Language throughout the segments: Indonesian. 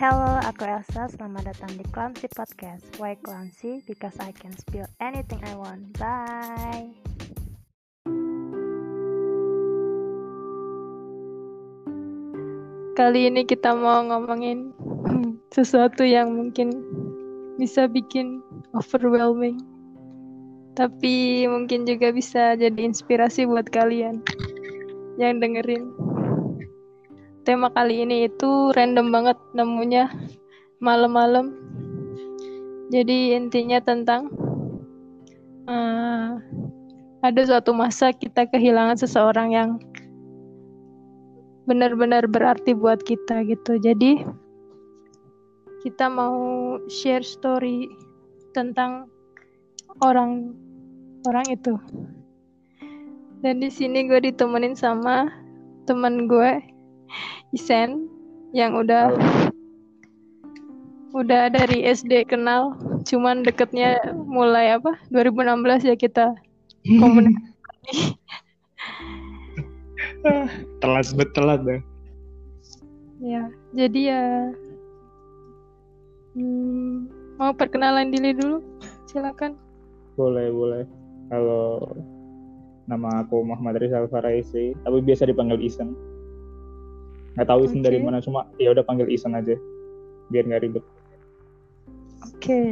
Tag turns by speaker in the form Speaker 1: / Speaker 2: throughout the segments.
Speaker 1: Hello, aku Elsa. Selamat datang di Clumsy Podcast. Why Clumsy? Because I can spill anything I want. Bye.
Speaker 2: Kali ini kita mau ngomongin sesuatu yang mungkin bisa bikin overwhelming. Tapi mungkin juga bisa jadi inspirasi buat kalian yang dengerin. Tema kali ini itu random banget nemunya malam-malam. Jadi intinya tentang uh, ada suatu masa kita kehilangan seseorang yang benar-benar berarti buat kita gitu. Jadi kita mau share story tentang orang orang itu. Dan di sini gue ditemenin sama teman gue Isen yang udah Halo. udah dari SD kenal, cuman deketnya mulai apa 2016 ya kita komunikasi.
Speaker 3: telat bet telat deh.
Speaker 2: Ya, jadi ya hmm, mau perkenalan diri dulu, silakan.
Speaker 3: Boleh boleh. Halo, nama aku Muhammad Rizal Faraisi, tapi biasa dipanggil Isen. Nggak tahu Isen okay. dari mana, cuma ya udah panggil Isen aja, biar nggak ribet.
Speaker 2: Oke, okay.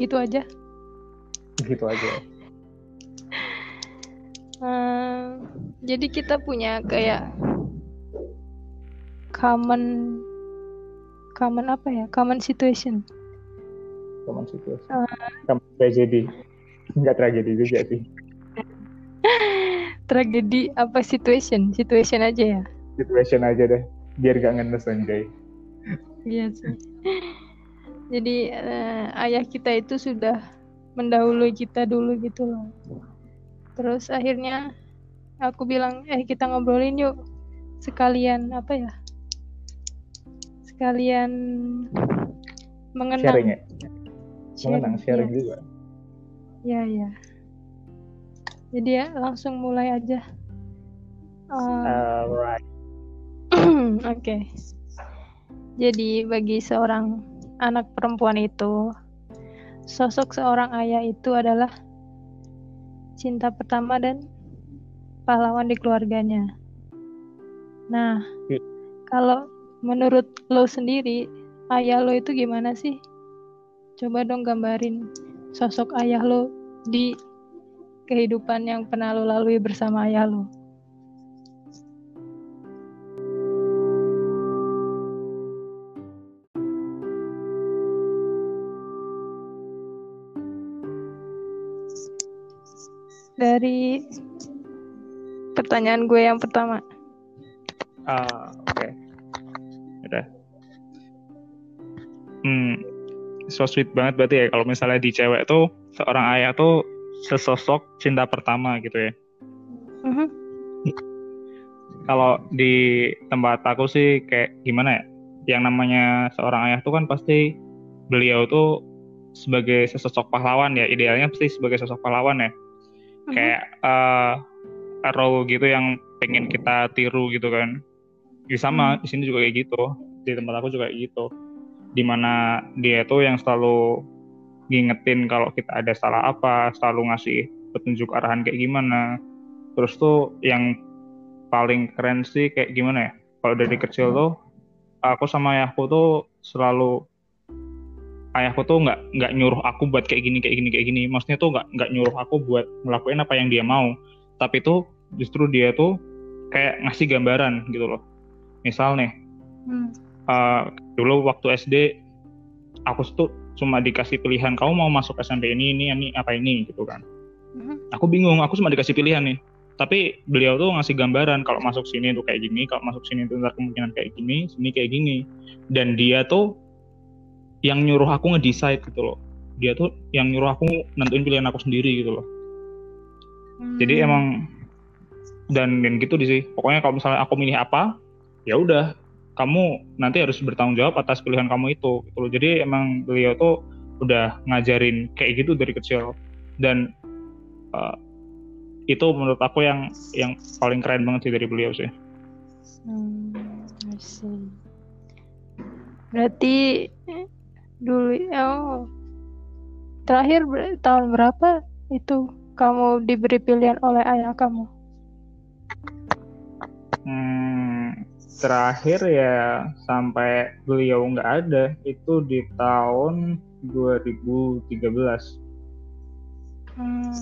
Speaker 2: gitu aja.
Speaker 3: Gitu aja.
Speaker 2: uh, jadi kita punya kayak common common apa ya? Common situation.
Speaker 3: Common situation. Uh, common tragedy nggak tragedi juga sih
Speaker 2: tragedi apa situation situation aja ya
Speaker 3: situation aja deh biar gak ngenes anjay
Speaker 2: iya sih jadi uh, ayah kita itu sudah mendahului kita dulu gitu loh terus akhirnya aku bilang eh kita ngobrolin yuk sekalian apa ya sekalian mengenang
Speaker 3: sharing ya mengenang sharing ya. juga
Speaker 2: Ya, ya. Jadi ya langsung mulai aja.
Speaker 3: Uh, Alright.
Speaker 2: Oke. okay. Jadi bagi seorang anak perempuan itu, sosok seorang ayah itu adalah cinta pertama dan pahlawan di keluarganya. Nah, yeah. kalau menurut lo sendiri, ayah lo itu gimana sih? Coba dong gambarin sosok ayah lo di kehidupan yang pernah lo lalui bersama ayah lo? Dari pertanyaan gue yang pertama.
Speaker 3: Ah, oke. Okay. Udah. Hmm, so sweet banget berarti ya kalau misalnya di cewek tuh seorang ayah tuh sesosok cinta pertama gitu ya. Uh-huh. Kalau di tempat aku sih kayak gimana ya? Yang namanya seorang ayah tuh kan pasti beliau tuh sebagai sesosok pahlawan ya. Idealnya pasti sebagai sosok pahlawan ya. Uh-huh. Kayak uh, role gitu yang pengen kita tiru gitu kan. Ya sama uh-huh. di sini juga kayak gitu. Di tempat aku juga kayak gitu di mana dia tuh yang selalu ngingetin kalau kita ada salah apa, selalu ngasih petunjuk arahan kayak gimana. Terus tuh yang paling keren sih kayak gimana ya? Kalau dari kecil tuh aku sama ayahku tuh selalu ayahku tuh nggak nggak nyuruh aku buat kayak gini kayak gini kayak gini. Maksudnya tuh nggak nggak nyuruh aku buat ngelakuin apa yang dia mau. Tapi tuh justru dia tuh kayak ngasih gambaran gitu loh. Misal nih, hmm uh, dulu waktu SD aku tuh cuma dikasih pilihan kamu mau masuk SMP ini ini ini apa ini gitu kan mm-hmm. aku bingung aku cuma dikasih pilihan nih tapi beliau tuh ngasih gambaran kalau masuk sini tuh kayak gini kalau masuk sini tuh ntar kemungkinan kayak gini sini kayak gini dan dia tuh yang nyuruh aku ngedecide gitu loh dia tuh yang nyuruh aku nentuin pilihan aku sendiri gitu loh hmm. jadi emang dan dan gitu sih pokoknya kalau misalnya aku milih apa ya udah kamu nanti harus bertanggung jawab atas pilihan kamu itu gitu loh. Jadi emang beliau tuh udah ngajarin kayak gitu dari kecil dan uh, itu menurut aku yang yang paling keren banget sih dari beliau sih.
Speaker 2: Hmm, Berarti dulu oh terakhir ber- tahun berapa itu kamu diberi pilihan oleh ayah kamu?
Speaker 3: Hmm, terakhir ya sampai beliau nggak ada itu di tahun 2013.
Speaker 2: Hmm.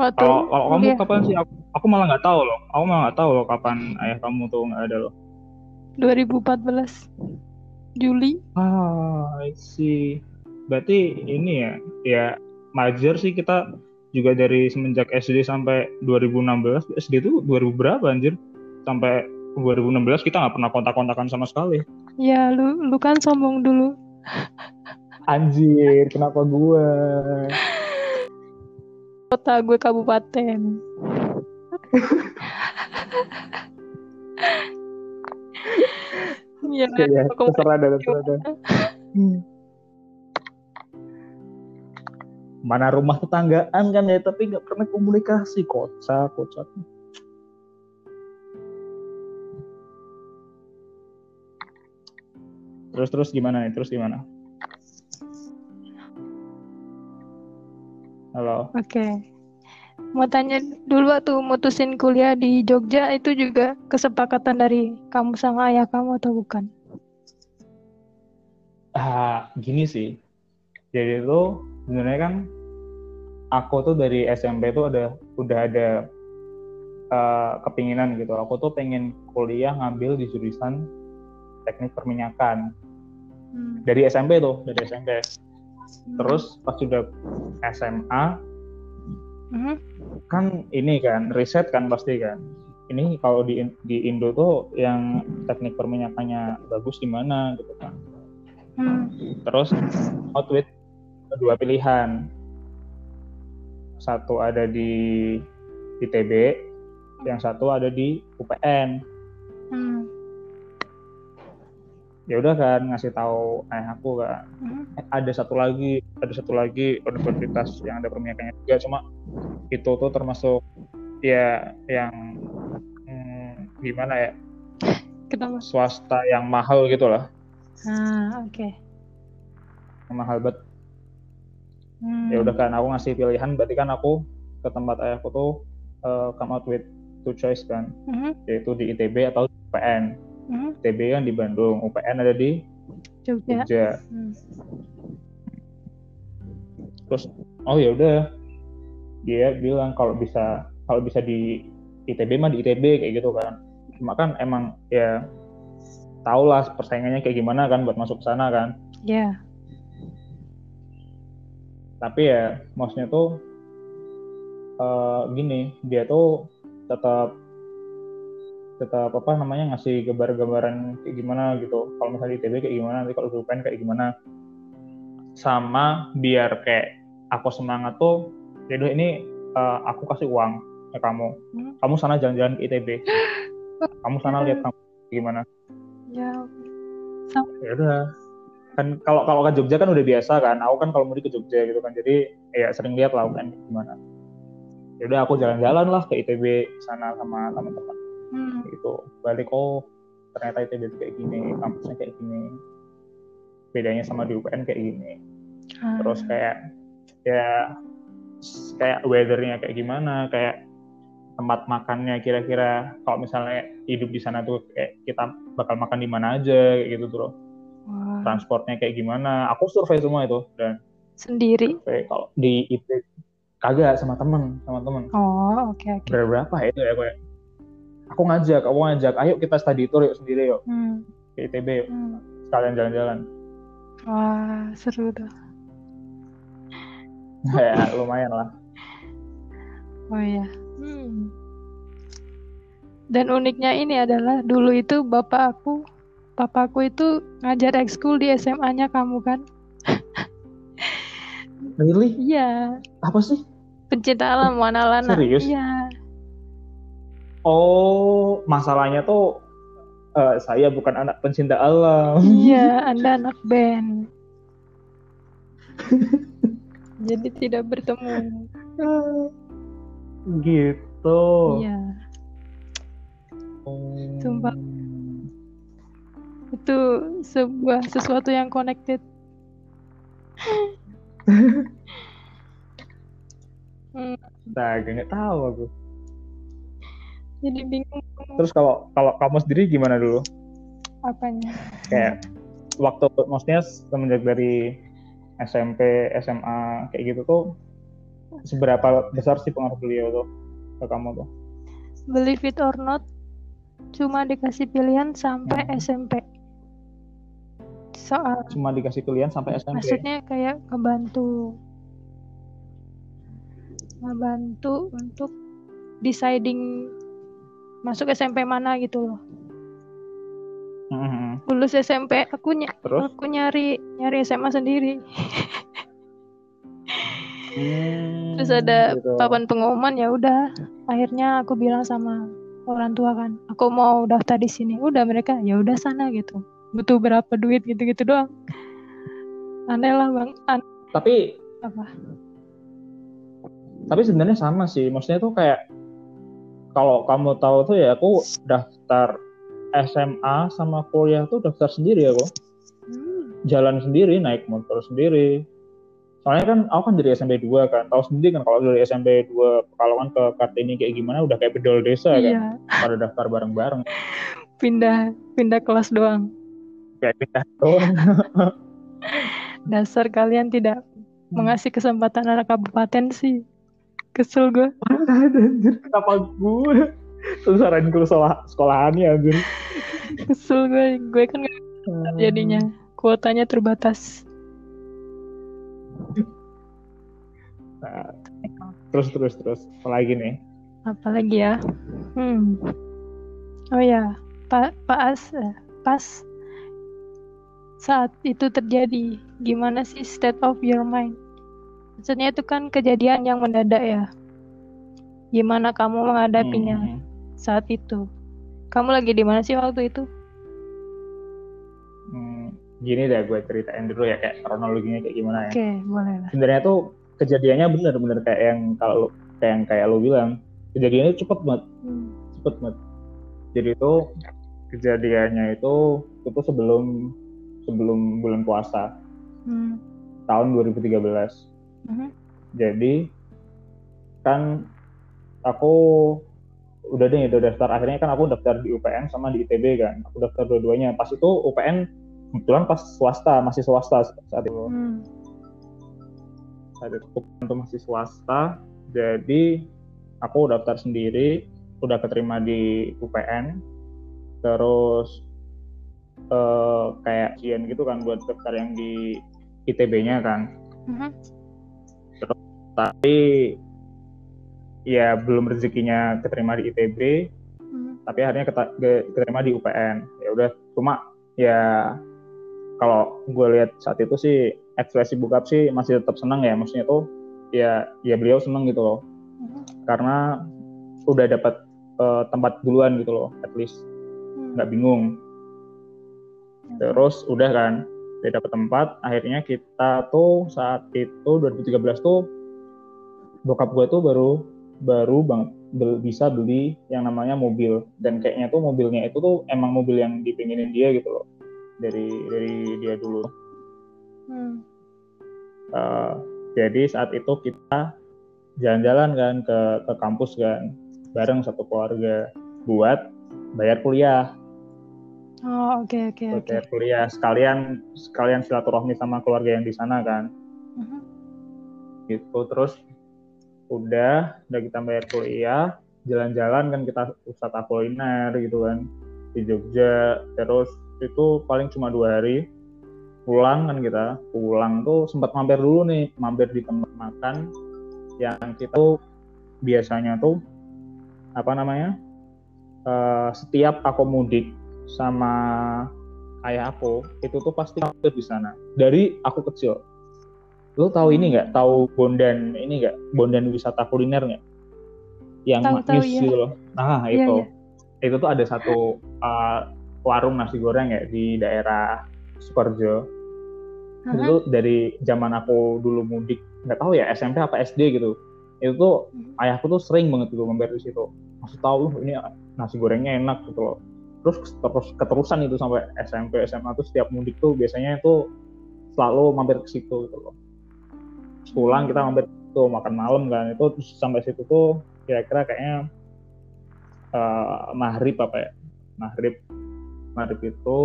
Speaker 2: Waktu
Speaker 3: Kalau kalau kamu
Speaker 2: kuliah
Speaker 3: kapan sih? Aku, aku malah nggak tahu loh. Aku malah nggak tahu loh kapan ayah kamu tuh nggak ada loh.
Speaker 2: 2014 Juli.
Speaker 3: Ah, I see. Berarti ini ya, ya major sih kita juga dari semenjak SD sampai 2016. SD itu 2000 berapa anjir? Sampai 2016 kita nggak pernah kontak-kontakan sama sekali.
Speaker 2: Ya, lu lu kan sombong dulu.
Speaker 3: Anjir, kenapa gue?
Speaker 2: Kota gue kabupaten. Iya,
Speaker 3: Ya, terserah dah, terserah dah. Mana rumah tetanggaan kan ya, tapi nggak pernah komunikasi. Kocak, kocak. Terus terus gimana nih? Terus gimana? Halo.
Speaker 2: Oke. Mau tanya dulu waktu mutusin kuliah di Jogja itu juga kesepakatan dari kamu sama ayah kamu atau bukan?
Speaker 3: Ah, gini sih. Jadi itu sebenarnya kan aku tuh dari SMP tuh ada udah ada eh, kepinginan gitu. Aku tuh pengen kuliah ngambil di jurusan teknik perminyakan
Speaker 2: Hmm.
Speaker 3: dari SMP tuh, dari SMP.
Speaker 2: Hmm.
Speaker 3: Terus pas sudah SMA
Speaker 2: Hmm.
Speaker 3: kan ini kan riset kan pasti kan. Ini kalau di di Indo tuh yang teknik perminyakannya bagus di mana gitu kan.
Speaker 2: Hmm.
Speaker 3: Terus out with dua pilihan. Satu ada di ITB, yang satu ada di UPN.
Speaker 2: Hmm.
Speaker 3: Ya udah kan ngasih tahu ayah aku kan.
Speaker 2: Hmm.
Speaker 3: Ada satu lagi, ada satu lagi universitas yang ada perminyakannya juga cuma itu tuh termasuk ya yang hmm, gimana ya
Speaker 2: Kenapa?
Speaker 3: swasta yang mahal gitu lah,
Speaker 2: Ah, oke.
Speaker 3: yang mahal banget.
Speaker 2: Hmm.
Speaker 3: ya udah kan aku ngasih pilihan berarti kan aku ke tempat ayahku tuh uh, come out with two choice kan
Speaker 2: Hmm.
Speaker 3: yaitu di ITB atau di UPN
Speaker 2: Hmm.
Speaker 3: ITB kan di Bandung UPN ada di
Speaker 2: Jogja.
Speaker 3: Jogja
Speaker 2: Hmm.
Speaker 3: terus oh ya udah dia bilang kalau bisa kalau bisa di ITB mah di ITB kayak gitu kan cuma kan emang ya tau lah persaingannya kayak gimana kan buat masuk ke sana kan
Speaker 2: Ya.
Speaker 3: tapi ya maksudnya tuh eh, gini dia tuh tetap tetap apa namanya ngasih gambar-gambaran kayak gimana gitu. Kalau misalnya di ITB kayak gimana nanti kalau di UPN kayak gimana. Sama biar kayak aku semangat tuh ya udah ini eh, aku kasih uang ke kamu.
Speaker 2: Hmm.
Speaker 3: kamu sana jalan-jalan ke ITB kamu sana lihat kamu gimana.
Speaker 2: Ya.
Speaker 3: ya udah. Kan kalau kalau ke Jogja kan udah biasa kan. Aku kan kalau mau ke Jogja gitu kan. Jadi ya sering lihat lah kan gimana. Ya udah aku jalan-jalan lah ke ITB sana sama teman-teman
Speaker 2: Hmm.
Speaker 3: gitu balik oh ternyata ITB itu kayak gini kampusnya kayak gini bedanya sama di UPN kayak gini
Speaker 2: Ah.
Speaker 3: terus kayak ya kayak weathernya kayak gimana kayak tempat makannya kira-kira kalau misalnya hidup di sana tuh kayak kita bakal makan di mana aja kayak gitu tuh
Speaker 2: Wah.
Speaker 3: transportnya kayak gimana aku survei semua itu dan
Speaker 2: Sendiri.
Speaker 3: survei kalau di IP kagak sama temen sama temen
Speaker 2: Oh, oke oke.
Speaker 3: berapa ya itu ya kayak aku ngajak aku ngajak ayo kita study tour yuk sendiri yuk
Speaker 2: Hmm.
Speaker 3: ke ITB yuk
Speaker 2: Hmm.
Speaker 3: sekalian jalan-jalan
Speaker 2: Wah, seru tuh.
Speaker 3: ya lumayan lah
Speaker 2: Oh iya. Hmm. Dan uniknya ini adalah dulu itu bapak aku, papaku itu ngajar ekskul di SMA-nya kamu kan?
Speaker 3: really
Speaker 2: Iya,
Speaker 3: apa sih
Speaker 2: pencinta alam Wana Lana.
Speaker 3: Serius?
Speaker 2: Iya.
Speaker 3: Oh masalahnya tuh eh, saya bukan anak pencinta alam
Speaker 2: Iya, Anda anak band. Jadi tidak bertemu.
Speaker 3: gitu
Speaker 2: Iya.
Speaker 3: Oh.
Speaker 2: Sumpah. itu sebuah sesuatu yang connected. hmm,
Speaker 3: Nah, nggak tahu aku.
Speaker 2: Jadi bingung
Speaker 3: Terus kalau kalau kamu sendiri gimana dulu?
Speaker 2: apanya.
Speaker 3: Kayak waktu maksudnya semenjak dari SMP, SMA kayak gitu tuh seberapa besar sih pengaruh beliau tuh ke kamu tuh?
Speaker 2: Believe it or not, cuma dikasih pilihan sampai
Speaker 3: Hmm.
Speaker 2: SMP. Soal
Speaker 3: Cuma dikasih pilihan sampai SMP.
Speaker 2: maksudnya kayak ngebantu ngebantu untuk deciding masuk SMP mana gitu loh.
Speaker 3: Mhm.
Speaker 2: Lulus SMP aku ny-
Speaker 3: Terus?
Speaker 2: aku nyari nyari SMA sendiri.
Speaker 3: Hmm,
Speaker 2: Terus ada
Speaker 3: gitu.
Speaker 2: papan pengumuman ya udah. Akhirnya aku bilang sama orang tua kan, aku mau daftar di sini. Udah mereka ya udah sana gitu. Butuh berapa duit gitu-gitu doang. Aneh lah bang. An-
Speaker 3: Tapi
Speaker 2: apa?
Speaker 3: tapi sebenarnya sama sih. Maksudnya tuh kayak kalau kamu tahu tuh ya aku daftar SMA sama kuliah tuh daftar sendiri aku.
Speaker 2: Hmm.
Speaker 3: Jalan sendiri, naik motor sendiri. Soalnya kan aku kan dari SMP 2 kan. Tahu sendiri kan kalau dari SMP 2 Pekalongan ke Kartini kayak gimana udah kayak bedol desa kan.
Speaker 2: Iya,
Speaker 3: Pada daftar bareng-bareng.
Speaker 2: pindah pindah kelas doang.
Speaker 3: Kayak pindah doang.
Speaker 2: Dasar kalian tidak mengasih kesempatan anak kabupaten sih. Kesel gue.
Speaker 3: anjir, kenapa gue? Sesaran ke sekolah sekolahannya anjir.
Speaker 2: Kesel gue. Gue kan nggak jadinya kuotanya terbatas.
Speaker 3: Nah, terus terus terus apalagi nih
Speaker 2: Apalagi ya? Hmm. Oh ya, Pak Pak As, eh, pas saat itu terjadi, gimana sih state of your mind? Maksudnya itu kan kejadian yang mendadak ya. Gimana kamu menghadapinya
Speaker 3: Hmm.
Speaker 2: saat itu? Kamu lagi di mana sih waktu itu?
Speaker 3: Hmm, gini deh gue ceritain dulu ya kayak kronologinya kayak gimana ya.
Speaker 2: Oke, boleh lah.
Speaker 3: Sebenarnya tuh kejadiannya bener-bener kayak yang kalau kayak yang kayak lo bilang kejadiannya cepet banget,
Speaker 2: Hmm.
Speaker 3: cepet banget. Jadi itu kejadiannya itu itu sebelum sebelum bulan puasa
Speaker 2: Hmm.
Speaker 3: tahun 2013.
Speaker 2: Mhm.
Speaker 3: Jadi kan aku udah deh udah daftar akhirnya kan aku daftar di UPN sama di ITB kan. Aku daftar dua-duanya. Pas itu UPN kebetulan pas swasta masih swasta saat itu.
Speaker 2: Hmm.
Speaker 3: Saat itu UPN tuh masih swasta. Jadi aku daftar sendiri, udah keterima di UPN. Terus eh, kayak ujian gitu kan buat daftar yang di ITB-nya kan.
Speaker 2: Mhm.
Speaker 3: Tapi ya belum rezekinya keterima di ITB
Speaker 2: Hmm.
Speaker 3: tapi akhirnya keterima di UPN ya udah cuma ya kalau gue lihat saat itu sih ekspresi bokap sih masih tetap senang ya. Maksudnya tuh ya ya beliau seneng gitu loh.
Speaker 2: Mhm.
Speaker 3: karena udah dapat eh, tempat duluan gitu loh at least.
Speaker 2: Hmm.
Speaker 3: nggak bingung. Terus udah kan udah dapat tempat. Akhirnya kita tuh saat itu 2013 tuh bokap gue tuh baru baru banget bel- bisa beli yang namanya mobil. Dan kayaknya tuh mobilnya itu tuh emang mobil yang dipinginin dia gitu loh. Dari dari dia dulu.
Speaker 2: Hmm.
Speaker 3: Eh, jadi saat itu kita jalan-jalan kan ke ke kampus kan. Bareng satu keluarga. Buat bayar kuliah.
Speaker 2: Oh, oke oke
Speaker 3: buat
Speaker 2: oke.
Speaker 3: bayar kuliah. Sekalian sekalian silaturahmi sama keluarga yang di sana kan.
Speaker 2: Mhm.
Speaker 3: gitu. Terus udah udah kita bayar kuliah jalan-jalan kan kita wisata kuliner gitu kan di Jogja. Terus itu paling cuma dua hari pulang kan kita. Pulang tuh sempat mampir dulu nih mampir di tempat makan yang kita tuh biasanya tuh apa namanya eh, setiap aku mudik sama ayah aku itu tuh pasti mampir di sana. Dari aku kecil Lo tahu ini nggak? Tahu Bondan ini nggak? Bondan wisata kuliner nggak? Yang
Speaker 2: Tahu,
Speaker 3: gitu loh. Nah
Speaker 2: Iya,
Speaker 3: itu,
Speaker 2: iya.
Speaker 3: itu tuh ada satu uh, warung nasi goreng ya di daerah Sukoharjo. Itu
Speaker 2: Aha.
Speaker 3: tuh dari zaman aku dulu mudik, nggak tahu ya SMP apa SD gitu. Itu tuh
Speaker 2: Mhm.
Speaker 3: ayahku tuh sering banget gitu mampir di situ. Masih tahu loh ini nasi gorengnya enak gitu loh. terus terus keterusan itu sampai SMP SMA tuh setiap mudik tuh biasanya itu selalu mampir ke situ gitu loh pulang kita mampir tuh makan malam kan. Itu terus sampai situ tuh kira-kira kayaknya uh, maghrib apa ya? Maghrib. Maghrib itu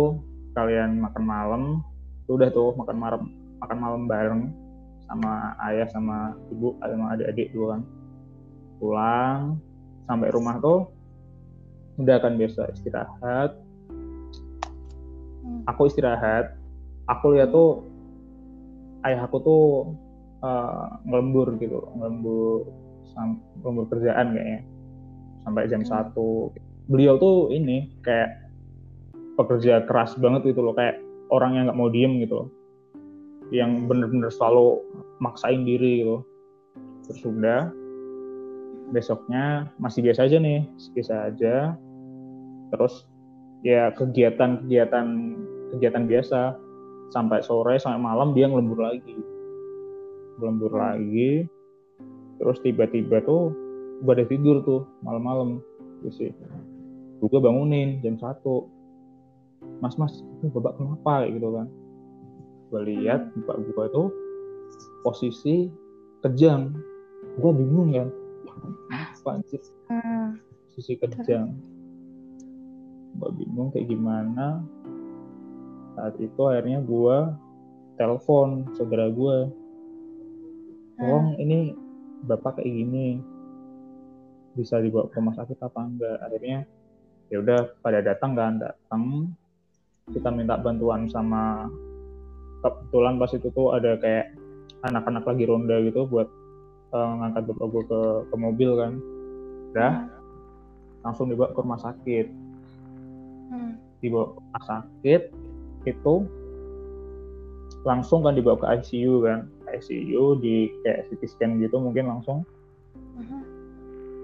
Speaker 3: kalian makan malam udah tuh makan malam makan malam bareng sama ayah sama ibu sama adik-adik dulu kan. Pulang sampai rumah tuh udah kan biasa istirahat. Hmm. aku istirahat. Aku lihat tuh ayah aku tuh uh, ngelembur gitu ngelembur ngelembur kerjaan kayaknya. Sampai jam hmm. satu. Beliau tuh ini kayak pekerja keras banget gitu loh kayak orang yang nggak mau diem gitu loh. Yang bener-bener selalu maksain diri gitu. Terus udah besoknya masih biasa aja nih biasa aja. Terus ya kegiatan-kegiatan kegiatan biasa. Sampai sore sampai malam dia ngelembur lagi ngelembur lagi. Terus tiba-tiba tuh gue ada tidur tuh malam-malam. Gitu sih. Gue bangunin jam satu. Mas mas itu babak kenapa? Kayak gitu kan. Gue lihat bapak gue itu posisi kejang. Gue bingung kan. Apa anjir? Hmm. posisi kejang. Gue bingung kayak gimana. Saat itu akhirnya gue telepon saudara gue tolong hmm. ini bapak kayak gini bisa dibawa ke rumah sakit apa enggak? Akhirnya ya udah pada datang kan datang. Kita minta bantuan sama kebetulan pas itu tuh ada kayak anak-anak lagi ronda gitu buat uh, ngangkat bapak gue ke, ke mobil kan. Udah langsung dibawa ke rumah sakit. Hmm. dibawa ke rumah sakit itu langsung kan dibawa ke ICU kan ICU di kayak CT scan gitu mungkin langsung. Uh-huh.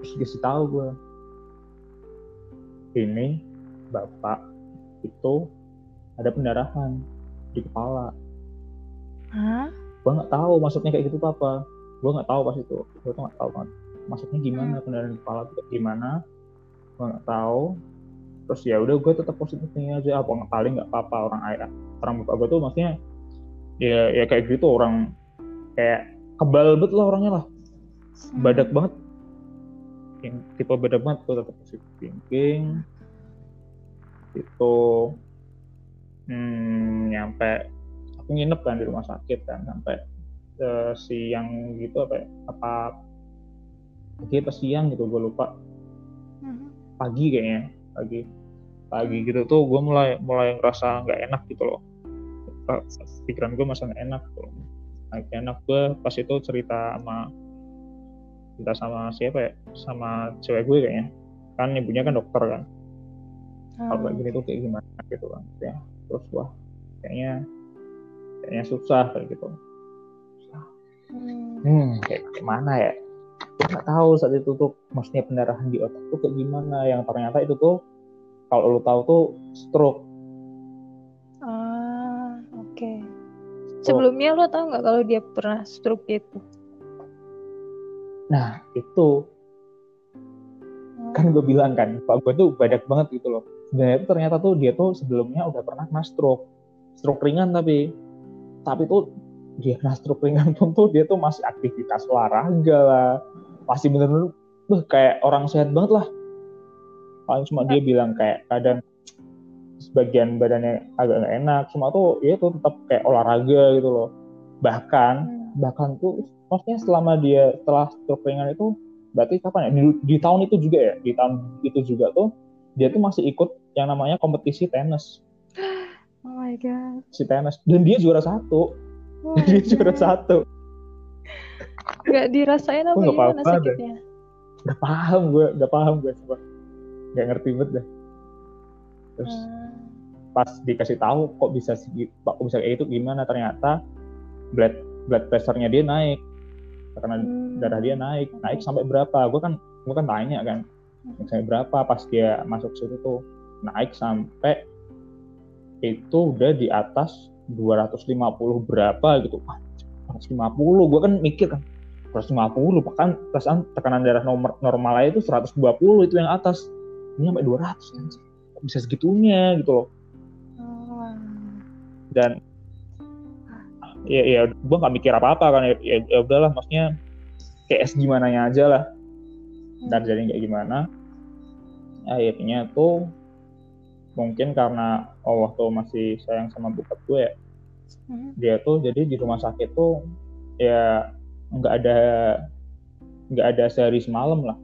Speaker 3: terus dikasih tahu gue ini bapak itu ada pendarahan di kepala. Hah? gue nggak tahu maksudnya kayak gitu apa gue nggak tahu pas itu. Gue tuh nggak tahu kan. Maksudnya gimana hmm. pendarahan kepala itu gimana? Gue nggak tahu. Terus ya udah gue tetap positif nih aja. Apa paling nggak apa-apa orang ayah orang bapak gue tuh maksudnya ya ya kayak gitu orang kayak kebal banget lah orangnya lah. Hmm. badak banget. Yang tipe badak banget gue tetap positif thinking itu hmm, nyampe aku nginep kan di rumah sakit kan sampai uh, siang gitu apa ya, apa pagi apa siang gitu gue lupa. Mm-hmm. pagi kayaknya pagi. Pagi gitu tuh gue mulai mulai ngerasa nggak enak gitu loh. Pikiran gue masa nggak enak tuh gitu enak gue pas itu cerita sama cerita sama siapa ya? Sama cewek gue kayaknya. Kan ibunya kan dokter kan. Hmm. kalau kayak gini tuh kayak gimana gitu kan. Ya terus wah kayaknya kayaknya susah kayak gitu. Hmm, hmm kayak gimana ya? Nggak tahu saat itu tuh maksudnya pendarahan di otak tuh kayak gimana. Yang ternyata itu tuh kalau lo tahu tuh stroke
Speaker 2: sebelumnya lo tahu nggak kalau dia pernah stroke itu?
Speaker 3: Nah itu. Hmm. kan gue bilang kan pak gue tuh badak banget gitu loh. Sebenarnya itu ternyata tuh dia tuh sebelumnya udah pernah kena stroke. Stroke ringan tapi. Tapi tuh dia kena stroke ringan pun tuh dia tuh masih aktivitas olahraga lah. Masih bener-bener kayak orang sehat banget lah. Paling cuma dia bilang kayak kadang sebagian badannya agak nggak enak cuma tuh dia tuh tetap kayak olahraga gitu loh bahkan hmm. bahkan tuh maksudnya selama dia setelah stroke ringan itu berarti kapan ya di, di tahun itu juga ya di tahun itu juga tuh dia tuh masih ikut yang namanya kompetisi tenis
Speaker 2: Oh my god.
Speaker 3: Si tenis dan dia juara satu. Oh dia god. juara satu.
Speaker 2: Gak dirasain apa gimana apa sakitnya?
Speaker 3: Gak paham gue, gak paham gue coba. Gak ngerti banget deh. Terus hmm. Pas dikasih tahu kok bisa kok bisa kayak itu gimana? Ternyata blood blood pressure-nya dia naik. Karena hmm. darah dia naik. Naik sampai berapa? Gue kan gue kan tanya kan. Hmm. sampai berapa pas dia masuk situ tuh? Naik sampai itu udah di atas 250 berapa gitu. 250, gue kan mikir kan 250 bahkan perasaan tekanan darah nomor normal aja itu 120 itu yang atas. Ini sampai 200 kan bisa segitunya gitu loh.
Speaker 2: Oh,
Speaker 3: dan ya ya gue nggak mikir apa apa kan ya, ya, ya udahlah maksudnya kayak gimana aja lah. Dan jadi kayak gimana akhirnya tuh mungkin karena Allah tuh masih sayang sama bokap gue ya
Speaker 2: Hmm.
Speaker 3: dia tuh jadi di rumah sakit tuh ya nggak ada nggak ada sehari semalam lah.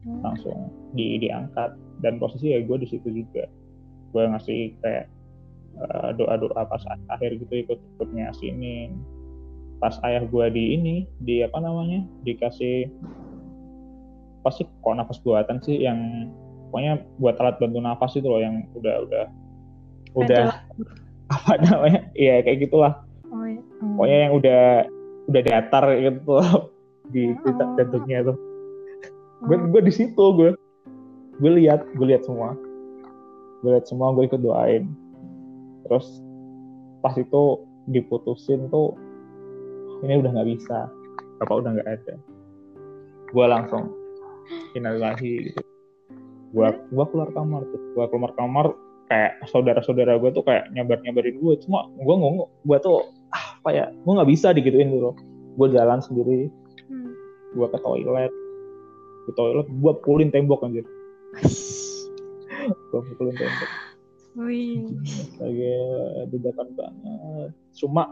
Speaker 2: Hmm.
Speaker 3: langsung di diangkat. Dan posisi ya gue di situ juga. Gue ngasih kayak doa doa pas akhir gitu ikut ikut ngasinin pas ayah gue di ini di apa namanya dikasih pasti kok nafas buatan sih yang pokoknya buat alat bantu nafas itu loh yang udah udah udah apa namanya iya kayak gitulah
Speaker 2: Oh, iya. Hmm.
Speaker 3: pokoknya yang udah udah datar gitu loh di, di
Speaker 2: Oh.
Speaker 3: bentuknya tuh gue
Speaker 2: Oh.
Speaker 3: gue di situ gue gue lihat gue lihat semua gue lihat semua gue ikut doain terus pas itu diputusin tuh ini udah nggak bisa. Bapak udah nggak ada? Gue langsung innalillahi gitu. Gue gue keluar kamar tuh. Gue keluar kamar kayak saudara-saudara gue tuh kayak nyabar nyabarin gue cuma gue ngomong gue tuh ah, apa ya? Gue nggak bisa digituin dulu gue jalan sendiri.
Speaker 2: Hmm.
Speaker 3: gue ke toilet. Ke toilet gue pulin tembok anjir. Gue pukulin tembok
Speaker 2: Wih.
Speaker 3: lagi dedakan banget. Cuma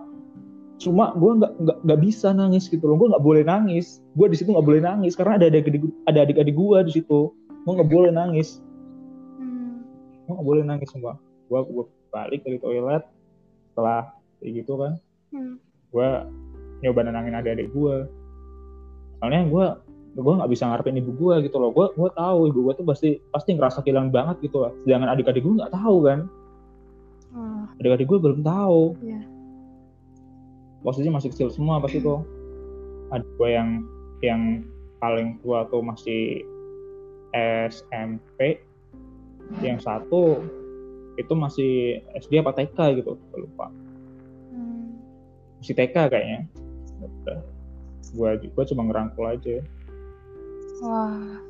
Speaker 3: cuma gue nggak nggak nggak bisa nangis gitu loh. Gue nggak boleh nangis. Gue di situ nggak boleh nangis karena ada adik ada adik-adik gue di situ. Gue nggak boleh nangis.
Speaker 2: Hmm.
Speaker 3: gue nggak boleh nangis semua gue gue balik dari toilet setelah kayak gitu kan.
Speaker 2: Hmm.
Speaker 3: gue nyoba nenangin adik-adik gue soalnya gue gue nggak bisa ngarepin ibu gue gitu loh. Gue gue tahu ibu gue tuh pasti pasti ngerasa kehilangan banget gitu loh sedangkan adik-adik gue nggak tahu kan.
Speaker 2: Oh,
Speaker 3: adik-adik gue belum tahu.
Speaker 2: Iya.
Speaker 3: posisinya masih kecil semua pas itu. Adik gue yang yang paling tua tuh masih SMP yang satu itu masih SD apa TK gitu lupa.
Speaker 2: Hmm.
Speaker 3: masih TK kayaknya. Gue gue cuma ngerangkul aja
Speaker 2: Wah.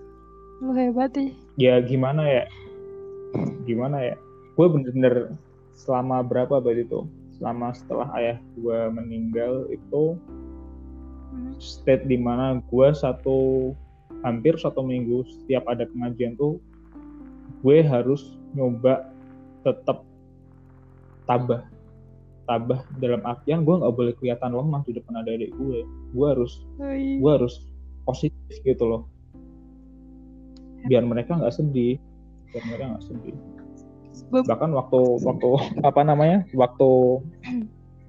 Speaker 2: Lu hebat ih.
Speaker 3: ya gimana ya gimana ya gue bener-bener selama berapa berarti itu selama setelah ayah gue meninggal itu
Speaker 2: Hmm.
Speaker 3: state di mana gue satu hampir satu minggu setiap ada pengajian tuh gue harus nyoba tetap tabah tabah dalam artian gue nggak boleh kelihatan lemah di depan adik-adik gue gue harus gue harus positif gitu loh biar mereka nggak sedih biar mereka nggak sedih bahkan waktu waktu apa namanya waktu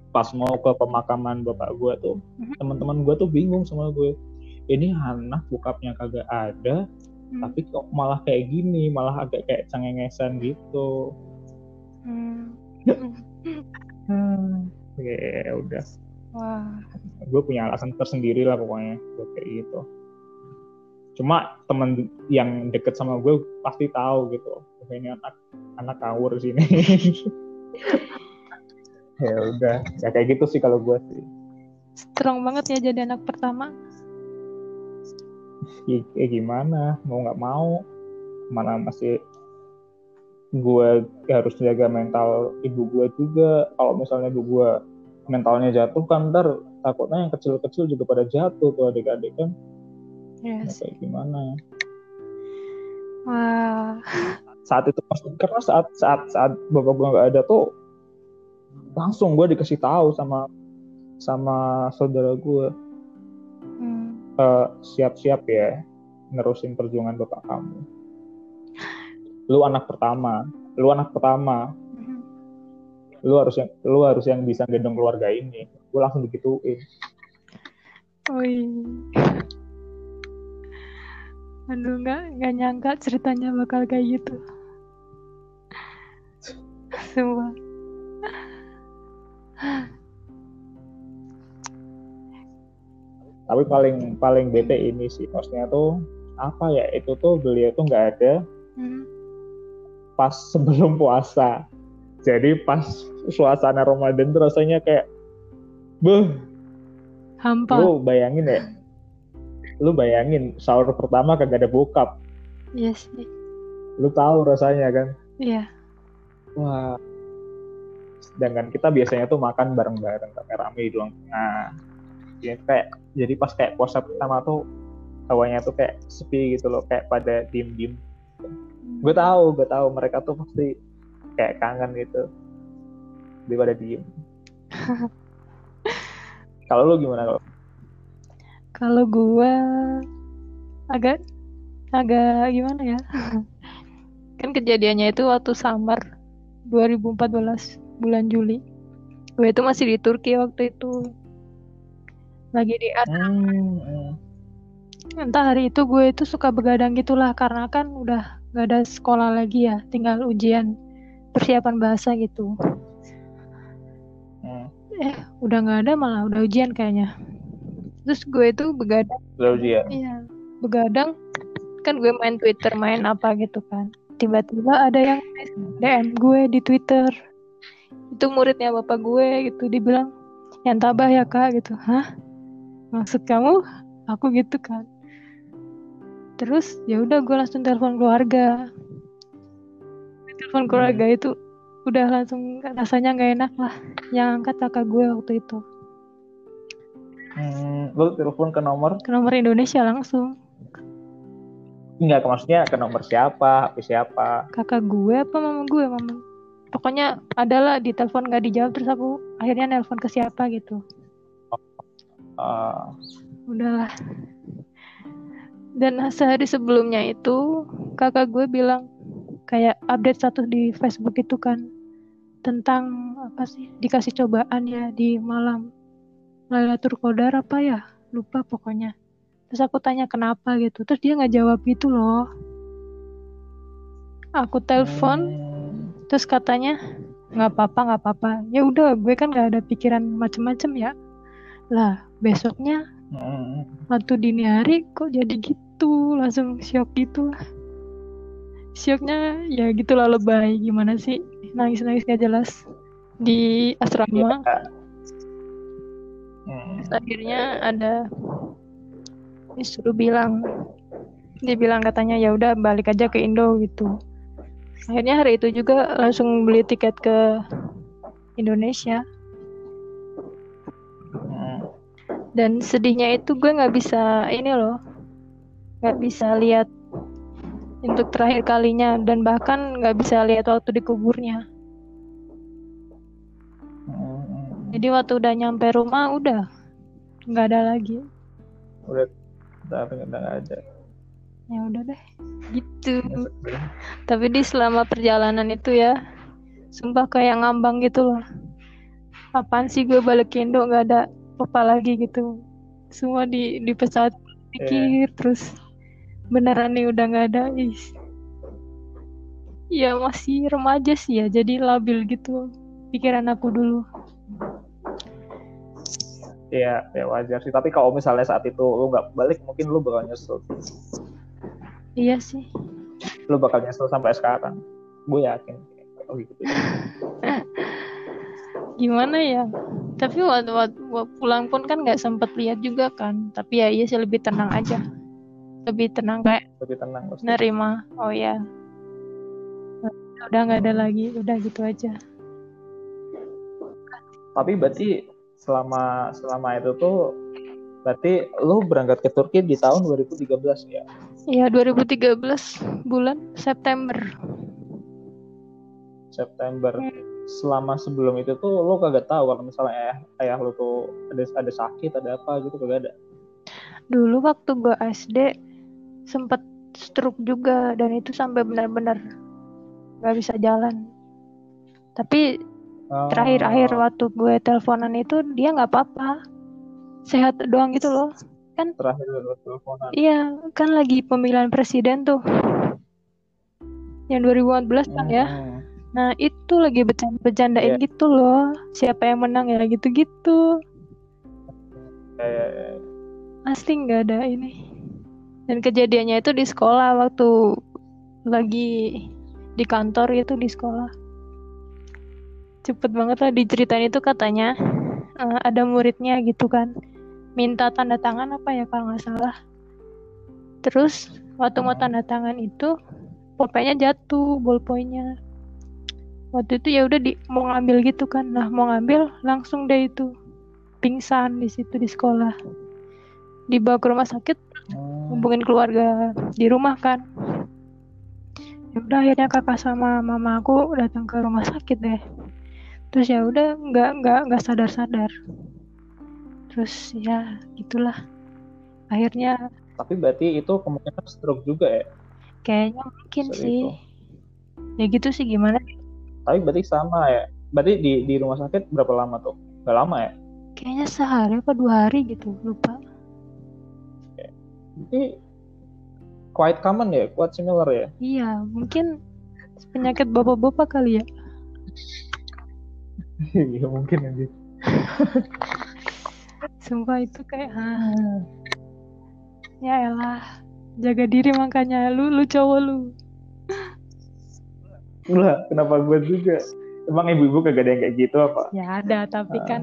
Speaker 3: pas mau ke pemakaman bapak gue tuh
Speaker 2: Mhm.
Speaker 3: teman-teman gue tuh bingung sama gue ini anak bokapnya kagak ada
Speaker 2: Hmm.
Speaker 3: tapi kok malah kayak gini malah agak kayak cengengesan gitu
Speaker 2: Hmm.
Speaker 3: hmm. ya udah
Speaker 2: Wah.
Speaker 3: gue punya alasan tersendiri lah pokoknya buat kayak gitu cuma temen yang deket sama gue pasti tahu gitu. "Oh, ini anak anak kawur sini. Ya udah ya kayak gitu sih kalau gue sih.
Speaker 2: Strong banget ya jadi anak pertama.
Speaker 3: ya, ya gimana? Mau nggak mau. Mana masih gue harus jaga mental ibu gue juga. Kalau misalnya ibu gue mentalnya jatuh kan ntar takutnya yang kecil-kecil juga pada jatuh tuh adik-adik kan. Ya,
Speaker 2: Yes.
Speaker 3: kayak gimana
Speaker 2: Wah.
Speaker 3: saat itu karena saat saat saat bapak gue nggak ada tuh langsung gue dikasih tahu sama sama saudara gue
Speaker 2: Hmm.
Speaker 3: "Eh, siap-siap ya nerusin perjuangan bapak kamu lu anak pertama lu anak pertama
Speaker 2: Hmm.
Speaker 3: lu harus yang lu harus yang bisa gendong keluarga ini gue langsung digituin
Speaker 2: Wih. Aduh, nggak nggak nyangka ceritanya bakal kayak gitu. Semua.
Speaker 3: tapi paling paling bete ini sih maksudnya tuh apa ya itu tuh beliau tuh nggak ada
Speaker 2: Hmm.
Speaker 3: pas sebelum puasa jadi pas suasana Ramadan tuh rasanya kayak beuh
Speaker 2: Hampa.
Speaker 3: lu bayangin ya lu bayangin sahur pertama kagak ada bokap.
Speaker 2: Iya sih.
Speaker 3: lu tahu rasanya kan?
Speaker 2: Iya.
Speaker 3: wah. Sedangkan kita biasanya tuh makan bareng-bareng rame rame di ruang tengah ya kayak jadi pas kayak puasa pertama tuh hawanya tuh kayak sepi gitu loh kayak pada diem diem gue tahu gue tahu mereka tuh pasti kayak kangen gitu. Daripada diem. Kalau lu gimana kalau
Speaker 2: Kalau gua agak agak gimana ya? kan kejadiannya itu waktu summer 2014 bulan Juli. Gue itu masih di Turki waktu itu. Lagi di
Speaker 3: hmm, hmm.
Speaker 2: entah hari itu gue itu suka begadang gitulah karena kan udah gak ada sekolah lagi ya, tinggal ujian persiapan bahasa gitu.
Speaker 3: hmm.
Speaker 2: Eh, udah nggak ada malah udah ujian kayaknya. Terus gue itu begadang
Speaker 3: ujian
Speaker 2: Iya, begadang kan gue main Twitter, main apa gitu kan. Tiba-tiba ada yang DM gue di Twitter. Itu muridnya bapak gue gitu, dibilang yang tabah ya kak gitu. Hah? Maksud kamu? Aku gitu kan. Terus ya udah gue langsung telepon keluarga. Telepon keluarga itu udah langsung rasanya nggak enak lah. Yang angkat kakak gue waktu itu.
Speaker 3: Hmm, lu telepon ke nomor?
Speaker 2: Ke nomor Indonesia langsung.
Speaker 3: enggak maksudnya ke nomor siapa HP siapa?
Speaker 2: Kakak gue apa mama gue mama? Pokoknya adalah di telepon gak dijawab terus aku akhirnya nelpon ke siapa gitu.
Speaker 3: Ah,
Speaker 2: udahlah. Dan sehari sebelumnya itu kakak gue bilang kayak update status di Facebook itu kan tentang apa sih dikasih cobaan ya di malam Lailatul Qadar apa ya? Lupa pokoknya. Terus aku tanya kenapa gitu. Terus dia nggak jawab gitu loh. Aku telepon
Speaker 3: hmm.
Speaker 2: terus katanya nggak apa-apa nggak apa-apa. Ya udah gue kan nggak ada pikiran macem-macem ya. Lah besoknya
Speaker 3: Hmm.
Speaker 2: waktu dini hari kok jadi gitu langsung shock gitu. Lah shocknya ya gitulah lebay. Gimana sih? Nangis-nangis gak jelas. Di asrama.
Speaker 3: Iya.
Speaker 2: Terus akhirnya ada disuruh bilang. Dia bilang katanya ya udah balik aja ke Indo gitu. Akhirnya hari itu juga langsung beli tiket ke Indonesia.
Speaker 3: Hmm.
Speaker 2: dan sedihnya itu gue nggak bisa ini loh nggak bisa lihat untuk terakhir kalinya dan bahkan nggak bisa lihat waktu di kuburnya.
Speaker 3: Hmm.
Speaker 2: jadi waktu udah nyampe rumah udah nggak ada lagi.
Speaker 3: Udah udah udah nggak ada.
Speaker 2: Ya udah deh gitu. Tapi di selama perjalanan itu ya sumpah kayak ngambang gitu loh. Apaan sih gue balik Indo nggak ada apa lagi gitu. Semua di di pesawat pikir terus beneran nih udah nggak ada is. Ya masih remaja sih ya jadi labil gitu pikiran aku dulu
Speaker 3: Iya, ya wajar sih. Tapi kalau misalnya saat itu lu nggak balik, mungkin lu bakal nyesel.
Speaker 2: iya sih
Speaker 3: Lu bakal nyesel sampai sekarang. Gue yakin. Oh gitu.
Speaker 2: gimana ya tapi waktu, waktu, waktu pulang pun kan nggak sempet lihat juga kan tapi ya iya sih lebih tenang aja lebih tenang kayak
Speaker 3: Lebih tenang pasti.
Speaker 2: nerima oh ya udah nggak ada lagi udah gitu aja
Speaker 3: Tapi berarti selama selama itu tuh berarti lu berangkat ke Turki di tahun 2013 ya?
Speaker 2: Iya 2013 bulan September
Speaker 3: September.
Speaker 2: Hmm.
Speaker 3: Selama sebelum itu tuh lu kagak tahu kalau misalnya ayah, ayah lu tuh ada ada sakit ada apa gitu kagak ada.
Speaker 2: dulu waktu gue SD sempet stroke juga dan itu sampai benar-benar nggak bisa jalan tapi
Speaker 3: Oh,
Speaker 2: terakhir akhir waktu gue teleponan itu dia nggak apa-apa. Sehat doang gitu loh.
Speaker 3: Terakhir lu teleponan.
Speaker 2: iya kan lagi pemilihan presiden tuh. Yang 2014 kan ya.
Speaker 3: Hmm.
Speaker 2: nah itu lagi bercanda-bercandain
Speaker 3: Iya.
Speaker 2: gitu loh. Siapa yang menang ya gitu-gitu.
Speaker 3: Ya, ya, ya.
Speaker 2: asli nggak ada ini. Dan kejadiannya itu di sekolah waktu lagi di kantor itu di sekolah cepet banget lah diceritain itu katanya. Eh, ada muridnya gitu kan. Minta tanda tangan apa ya kalau nggak salah. Terus waktu mau tanda tangan itu pulpennya jatuh ballpointnya. Waktu itu ya udah di mau ngambil gitu kan. Nah mau ngambil langsung deh itu. Pingsan di situ di sekolah. Dibawa ke rumah sakit hubungin keluarga di rumah kan. Ya udah akhirnya kakak sama mama aku datang ke rumah sakit deh terus ya udah nggak nggak nggak sadar sadar terus ya gitulah akhirnya
Speaker 3: Tapi berarti itu kemungkinan stroke juga ya?
Speaker 2: kayaknya mungkin sih
Speaker 3: itu.
Speaker 2: ya gitu sih gimana
Speaker 3: Tapi berarti sama ya? Berarti di di rumah sakit berapa lama tuh? Gak lama ya?
Speaker 2: kayaknya sehari apa dua hari gitu lupa
Speaker 3: Ini quite common ya, quite similar ya.
Speaker 2: iya mungkin penyakit bapak-bapak kali ya
Speaker 3: Iya mungkin aja.
Speaker 2: sumpah itu kayak ah, ya elah jaga diri makanya lu lu cowok lu
Speaker 3: Lah, kenapa gue juga? Emang ibu-ibu kagak ada yang kayak gitu apa?
Speaker 2: ya ada tapi
Speaker 3: Ah.
Speaker 2: kan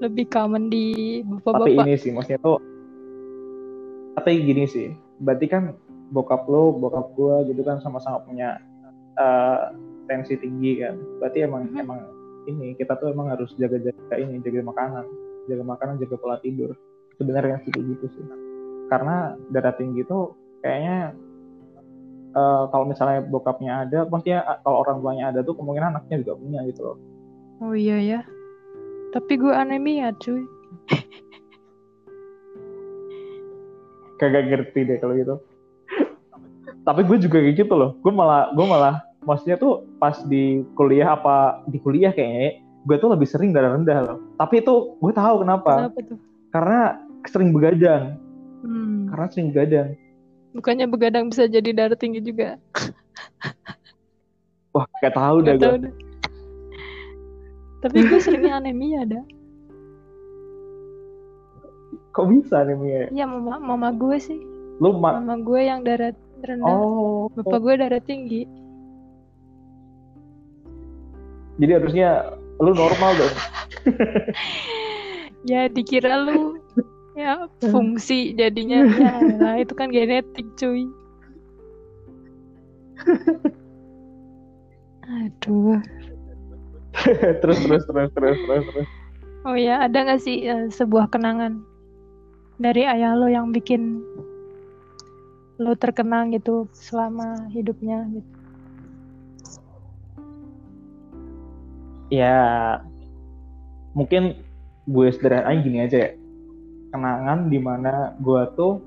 Speaker 2: lebih common di
Speaker 3: Tapi
Speaker 2: bapak-bapak
Speaker 3: ini sih, maksudnya tuh tapi gini sih, berarti kan bokap lo, bokap gue gitu kan sama-sama punya eh, tensi tinggi kan. Berarti emang
Speaker 2: Mhm.
Speaker 3: emang ini kita tuh emang harus jaga-jaga ini, jaga makanan, jaga makanan, jaga pola tidur. Sebenarnya sih gitu sih. Karena darah tinggi tuh kayaknya eh, kalau misalnya bokapnya ada, maksudnya eh, kalau orang tuanya ada tuh kemungkinan anaknya juga punya gitu loh.
Speaker 2: oh iya ya tapi gue anemia cuy
Speaker 3: kagak ngerti deh kalau gitu. Tapi gue juga kayak gitu loh. Gue malah gue malah maksudnya tuh pas di kuliah apa di kuliah kayaknya gue tuh lebih sering darah rendah loh. Tapi itu gue tahu kenapa.
Speaker 2: kenapa tuh
Speaker 3: Karena sering begadang.
Speaker 2: hmm.
Speaker 3: Karena sering begadang.
Speaker 2: bukannya begadang bisa jadi darah tinggi juga
Speaker 3: Wah, gak tahu dah
Speaker 2: Nggak
Speaker 3: gue.
Speaker 2: dah. tapi gue seringnya anemia ada
Speaker 3: Kok bisa nih Mia?
Speaker 2: iya mama mama gue sih
Speaker 3: Lu ma-
Speaker 2: mama gue yang darah rendah
Speaker 3: Oh,
Speaker 2: bapak gue darah tinggi
Speaker 3: jadi harusnya lu normal dong.
Speaker 2: ya dikira lu ya fungsi jadinya ya lah itu kan genetik cuy aduh
Speaker 3: terus terus terus terus terus terus.
Speaker 2: oh ya ada nggak sih eh, sebuah kenangan dari ayah lo yang bikin lo terkenang gitu selama hidupnya gitu
Speaker 3: Ya mungkin gue sederhananya gini aja ya. Kenangan di mana gue tuh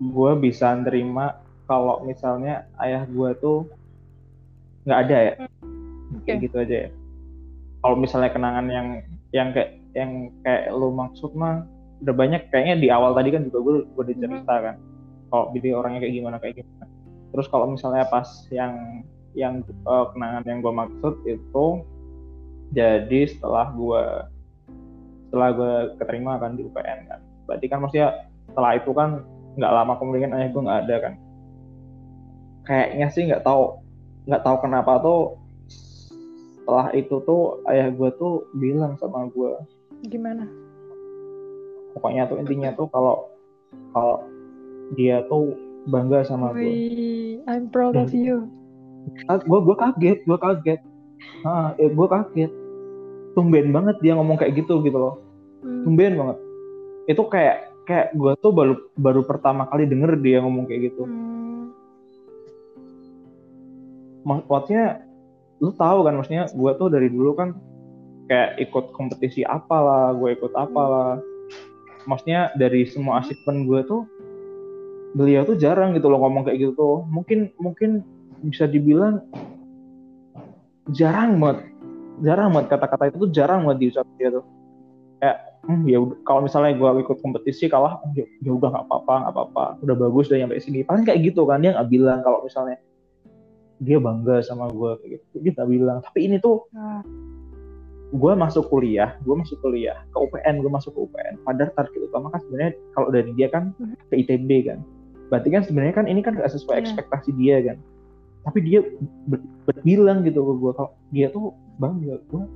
Speaker 3: gue bisa nerima kalau misalnya ayah gue tuh nggak ada ya.
Speaker 2: Oke.
Speaker 3: Kayak gitu aja ya. Kalau misalnya kenangan yang yang kayak yang kayak lo maksud mah udah banyak. Kayaknya di awal tadi kan juga gue gue udah cerita kan. Kalau jadi orangnya kayak gimana kayak gimana. Terus kalau misalnya pas yang yang eh, kenangan yang gue maksud itu jadi setelah gue setelah gue keterima kan di UPN kan. Berarti kan maksudnya setelah itu kan nggak lama kemudian ayah gue nggak ada kan. Kayaknya sih nggak tahu nggak tahu kenapa tuh setelah itu tuh ayah gue tuh bilang sama gue
Speaker 2: gimana?
Speaker 3: Pokoknya tuh intinya tuh kalau kalau dia tuh bangga sama gue
Speaker 2: I'm proud of you
Speaker 3: gue gue kaget gue kaget. Ah eh, gue kaget. Tumben banget dia ngomong kayak gitu gitu loh.
Speaker 2: Hmm,
Speaker 3: tumben banget. Itu kayak kayak gue tuh baru baru pertama kali denger dia ngomong kayak gitu.
Speaker 2: Hmm,
Speaker 3: Mak- maksudnya lu tahu kan maksudnya gue tuh dari dulu kan kayak ikut kompetisi apalah gue ikut apalah. Maksudnya dari semua achievement gue tuh beliau tuh jarang gitu loh ngomong kayak gitu tuh. Mungkin mungkin bisa dibilang jarang banget jarang banget kata-kata itu tuh jarang banget diucap dia tuh. Kayak hmm, ya kalau misalnya gue ikut kompetisi kalah oh, ya, ya udah nggak apa-apa nggak apa-apa udah bagus udah nyampe sini. Paling kayak gitu kan dia nggak bilang kalau misalnya dia bangga sama gue kayak gitu. Dia nggak bilang. Tapi ini tuh gue masuk kuliah gue masuk kuliah ke UPN gue masuk ke UPN padahal target utama kan sebenarnya kalau dari dia kan ke ITB kan. Berarti kan sebenarnya kan ini kan gak sesuai
Speaker 2: Iya.
Speaker 3: ekspektasi dia kan tapi dia ber- ber- bilang gitu ke gue kalau dia tuh bangga. Gue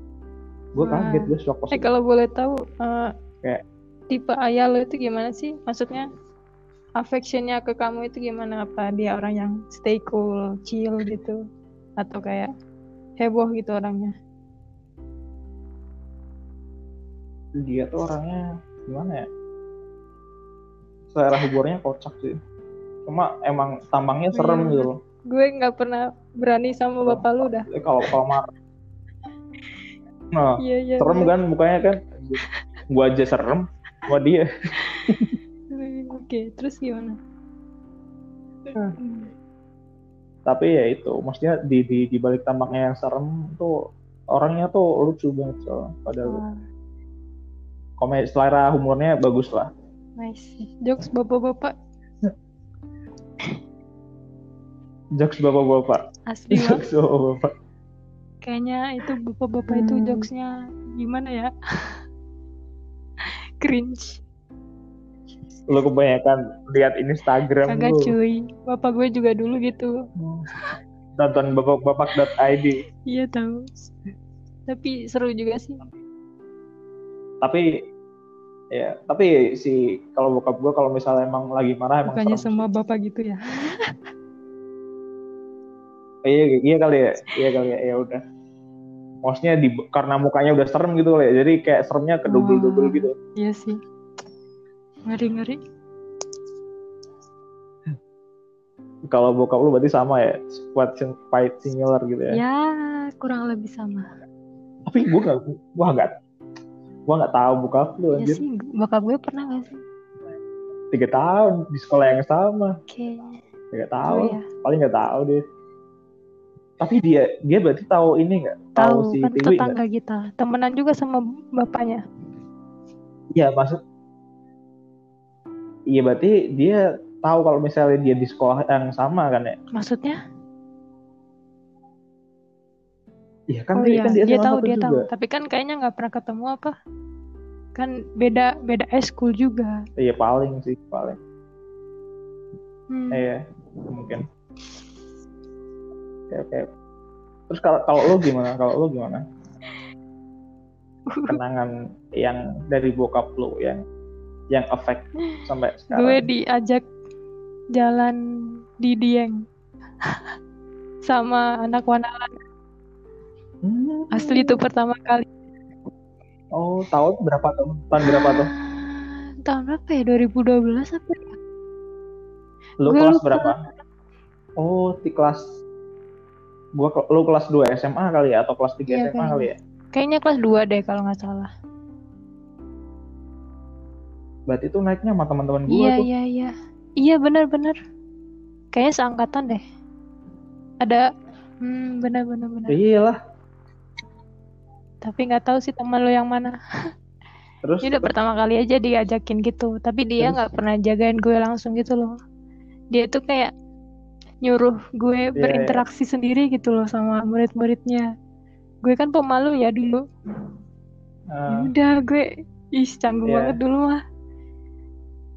Speaker 3: gue
Speaker 2: Wah.
Speaker 3: kaget gue shock
Speaker 2: eh kalau boleh tahu eh,
Speaker 3: Kayak-
Speaker 2: tipe ayah lo itu gimana sih? Maksudnya affectionnya ke kamu itu gimana? Apa dia orang yang stay cool chill gitu? Atau kayak heboh gitu orangnya?
Speaker 3: Dia tuh orangnya gimana ya? Selera humornya kocak sih. Cuma emang tampangnya serem
Speaker 2: Iya.
Speaker 3: gitu loh
Speaker 2: gue nggak pernah berani sama bapak lu dah.
Speaker 3: Kalau kalau marah nah
Speaker 2: iya iya
Speaker 3: serem
Speaker 2: iya.
Speaker 3: kan mukanya kan? Gua aja serem sama dia.
Speaker 2: Oke terus gimana?
Speaker 3: Hmm. tapi ya itu maksudnya di di di balik tampangnya yang serem tuh orangnya tuh lucu banget so padahal.
Speaker 2: Wah,
Speaker 3: komedi selera humornya bagus lah.
Speaker 2: Nice. Jokes bapak-bapak
Speaker 3: jokes bapak-bapak.
Speaker 2: Asli
Speaker 3: jokes bapak-bapak.
Speaker 2: Kayaknya itu bapak-bapak itu
Speaker 3: Hmm.
Speaker 2: jokesnya gimana ya? Cringe.
Speaker 3: Lu kebanyakan lihat Instagram
Speaker 2: kagak
Speaker 3: lu.
Speaker 2: cuy. Bapak gue juga dulu gitu.
Speaker 3: Nonton bapak-bapak.id
Speaker 2: iya tahu. Tapi seru juga sih.
Speaker 3: Tapi ya tapi si kalau bokap gua kalau misalnya emang lagi marah emang
Speaker 2: bukannya
Speaker 3: serem
Speaker 2: semua bapak gitu ya
Speaker 3: iya iya kali ya. Iya kali ya. Ya udah. Maksudnya di karena mukanya udah serem gitu kali ya. Jadi kayak seremnya kedouble double
Speaker 2: Oh.
Speaker 3: gitu.
Speaker 2: iya sih. Ngeri ngeri.
Speaker 3: Kalau bokap lu berarti sama ya? Squad sim- fight similar gitu ya,
Speaker 2: ya kurang lebih sama.
Speaker 3: Tapi gua nggak gua nggak gua nggak tahu bokap lu
Speaker 2: ya
Speaker 3: anjir.
Speaker 2: sih bapak gue pernah gak sih?
Speaker 3: Tiga tahun di sekolah yang sama.
Speaker 2: Oke.
Speaker 3: Nggak
Speaker 2: oh
Speaker 3: tahu
Speaker 2: ya
Speaker 3: paling nggak tahu deh tapi dia dia berarti tahu ini nggak? Tahu
Speaker 2: tahu
Speaker 3: si
Speaker 2: kan
Speaker 3: Tiwi
Speaker 2: tetangga kita. Temenan juga sama bapaknya.
Speaker 3: Iya maksud iya berarti dia tahu kalau misalnya dia di sekolah yang sama kan ya?
Speaker 2: Maksudnya?
Speaker 3: Iya kan
Speaker 2: oh
Speaker 3: dia
Speaker 2: iya
Speaker 3: kan dia,
Speaker 2: dia tahu dia
Speaker 3: juga.
Speaker 2: Tahu tapi kan kayaknya nggak pernah ketemu apa? Kan beda beda school juga.
Speaker 3: Iya paling sih paling.
Speaker 2: Hmm.
Speaker 3: iya mungkin oke oke. Terus kalau kalau lu gimana? Kalau lu gimana? Kenangan yang dari bokap lu yang yang efek sampai
Speaker 2: gue
Speaker 3: sekarang
Speaker 2: diajak jalan di Dieng. Sama anak Wanalan.
Speaker 3: Hmm.
Speaker 2: asli itu pertama kali.
Speaker 3: Oh tahun berapa tahun tahun berapa tuh?
Speaker 2: Tahun berapa ya? 2012 apa ya?
Speaker 3: lu
Speaker 2: Gue
Speaker 3: kelas
Speaker 2: lupa.
Speaker 3: berapa? Oh di kelas gua lu kelas 2 SMA kali ya atau kelas 3
Speaker 2: Iya,
Speaker 3: SMA
Speaker 2: kayaknya.
Speaker 3: kali ya?
Speaker 2: Kayaknya kelas 2 deh kalau nggak salah.
Speaker 3: Berarti itu naiknya sama teman-teman gua
Speaker 2: iya
Speaker 3: tuh.
Speaker 2: iya iya. Iya benar-benar kayaknya seangkatan deh. Ada hmm benar benar benar
Speaker 3: iyalah.
Speaker 2: Tapi nggak tahu sih teman lo yang mana.
Speaker 3: Terus
Speaker 2: Ini udah pertama kali aja diajakin gitu, tapi dia nggak pernah jagain gue langsung gitu loh. Dia tuh kayak nyuruh gue
Speaker 3: Iya,
Speaker 2: berinteraksi sendiri gitu loh sama murid-muridnya. Gue kan pemalu ya dulu.
Speaker 3: Eh,
Speaker 2: udah gue ih canggung
Speaker 3: Iya.
Speaker 2: banget dulu mah.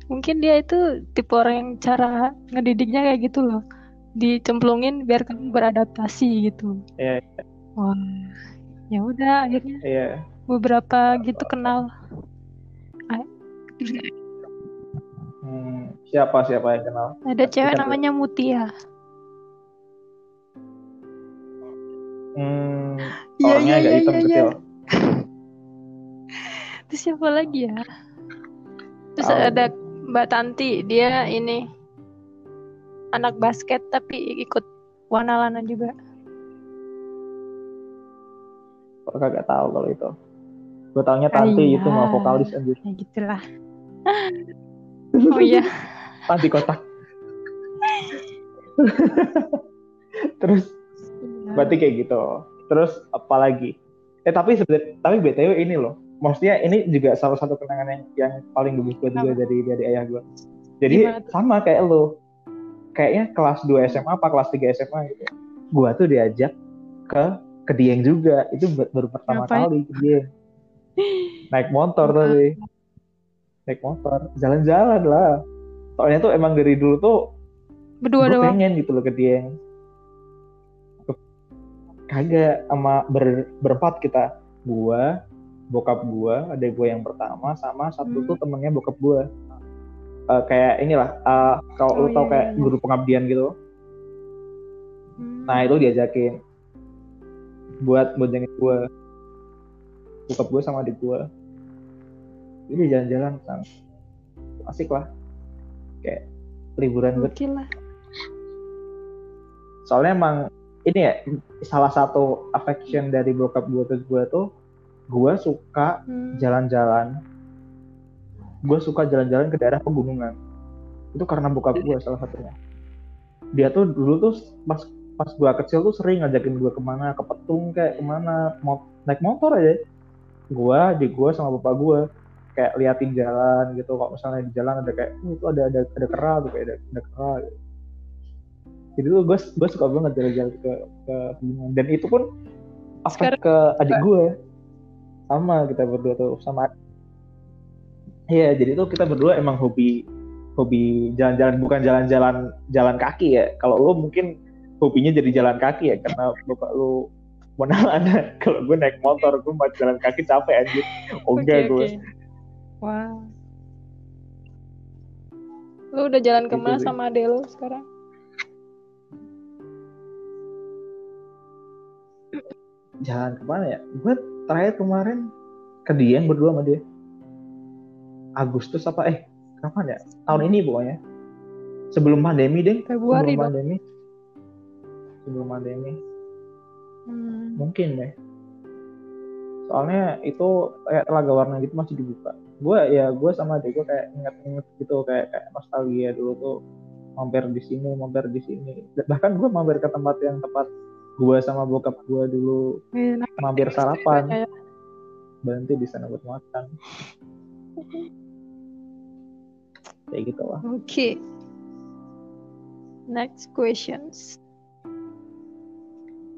Speaker 2: Mungkin dia itu tipe orang yang cara ngedidiknya kayak gitu loh. Dicemplungin biar kamu beradaptasi gitu.
Speaker 3: Iya.
Speaker 2: Wah, ya udah akhirnya
Speaker 3: iya
Speaker 2: beberapa gitu kenal.
Speaker 3: Hmm, siapa siapa yang kenal
Speaker 2: Ada cewek namanya Mutia.
Speaker 3: Hmm,
Speaker 2: Iya,
Speaker 3: orangnya
Speaker 2: iya,
Speaker 3: agak
Speaker 2: iya,
Speaker 3: hitam
Speaker 2: iya,
Speaker 3: kecil
Speaker 2: Terus siapa lagi ya? Terus
Speaker 3: Tahu.
Speaker 2: ada Mbak Tanti, dia ini anak basket tapi ikut Wanalana juga.
Speaker 3: Kok kagak tahu kalau itu gue taunya Tanti
Speaker 2: iya.
Speaker 3: itu mah vokalis anjir
Speaker 2: Ya gitulah. oh iya,
Speaker 3: Tanti kotak terus berarti kayak gitu. Terus apa lagi eh tapi sebenarnya tapi btw ini loh. Maksudnya ini juga salah satu kenangan yang yang paling bagus gue juga dari dari ayah gue jadi sama kayak lo kayaknya kelas 2 SMA apa kelas 3 SMA gitu. Gue tuh diajak ke ke Dieng juga. Itu baru pertama
Speaker 2: Ngapain?
Speaker 3: kali ke Dieng naik motor tadi. Naik motor. Jalan-jalan lah. Soalnya tuh emang dari dulu tuh
Speaker 2: berdua doang.
Speaker 3: pengen gitu loh ke Dieng kagak sama ber, berempat kita. Gua bokap gua ada gue yang pertama sama satu
Speaker 2: Hmm.
Speaker 3: tuh temennya bokap gua. Uh, kayak inilah uh, kalau
Speaker 2: Oh,
Speaker 3: lu tau
Speaker 2: iya,
Speaker 3: kayak
Speaker 2: iya, iya.
Speaker 3: guru pengabdian gitu?
Speaker 2: Hmm.
Speaker 3: nah itu diajakin buat buat jengin gue bokap gue sama adik gue jadi jalan-jalan kan asik lah. Kayak liburan gitu. Soalnya emang ini ya salah satu affection dari bokap gue ke gue tuh gue suka
Speaker 2: Hmm.
Speaker 3: jalan-jalan. Gue suka jalan-jalan ke daerah pegunungan. Itu karena bokap gue salah satunya. Dia tuh dulu tuh pas pas gue kecil tuh sering ngajakin gue ke mana ke petung kayak ke mana mau naik motor aja. Gue di gue sama bapak gue kayak liatin jalan gitu. Kalau misalnya di jalan ada kayak "Oh, itu ada ada ada kera tuh kayak ada, ada kera gitu. Jadi tuh gue gue suka banget jalan-jalan ke ke pegunungan dan itu pun apa ke adik gue sama kita berdua tuh sama Iya, jadi tuh kita berdua emang hobi hobi jalan-jalan bukan jalan-jalan jalan kaki ya. Kalau lo mungkin hobinya jadi jalan kaki ya karena bapak lo mana ada kalau gue naik motor gue mau jalan kaki capek anjir. Oh
Speaker 2: Oke,
Speaker 3: enggak gue.
Speaker 2: Wah. Lu udah jalan
Speaker 3: Gitu
Speaker 2: ke mana
Speaker 3: sih.
Speaker 2: sama ade lu sekarang?
Speaker 3: Jalan ke mana ya? Gue terakhir kemarin ke Dieng berdua sama dia. Agustus apa eh kapan ya? Tahun ini pokoknya. Sebelum pandemi deh.
Speaker 2: Februari
Speaker 3: Sebelum
Speaker 2: dong.
Speaker 3: pandemi. Sebelum pandemi.
Speaker 2: Hmm.
Speaker 3: mungkin deh soalnya itu kayak telaga warna gitu masih dibuka gue ya gue sama adik gue kayak inget-inget gitu kayak kayak nostalgia dulu tuh mampir di sini mampir di sini bahkan gue mampir ke tempat yang tempat gue sama bokap gue dulu
Speaker 2: Enak
Speaker 3: mampir sarapan berhenti di sana buat makan kayak gitu lah
Speaker 2: Oke. Next questions.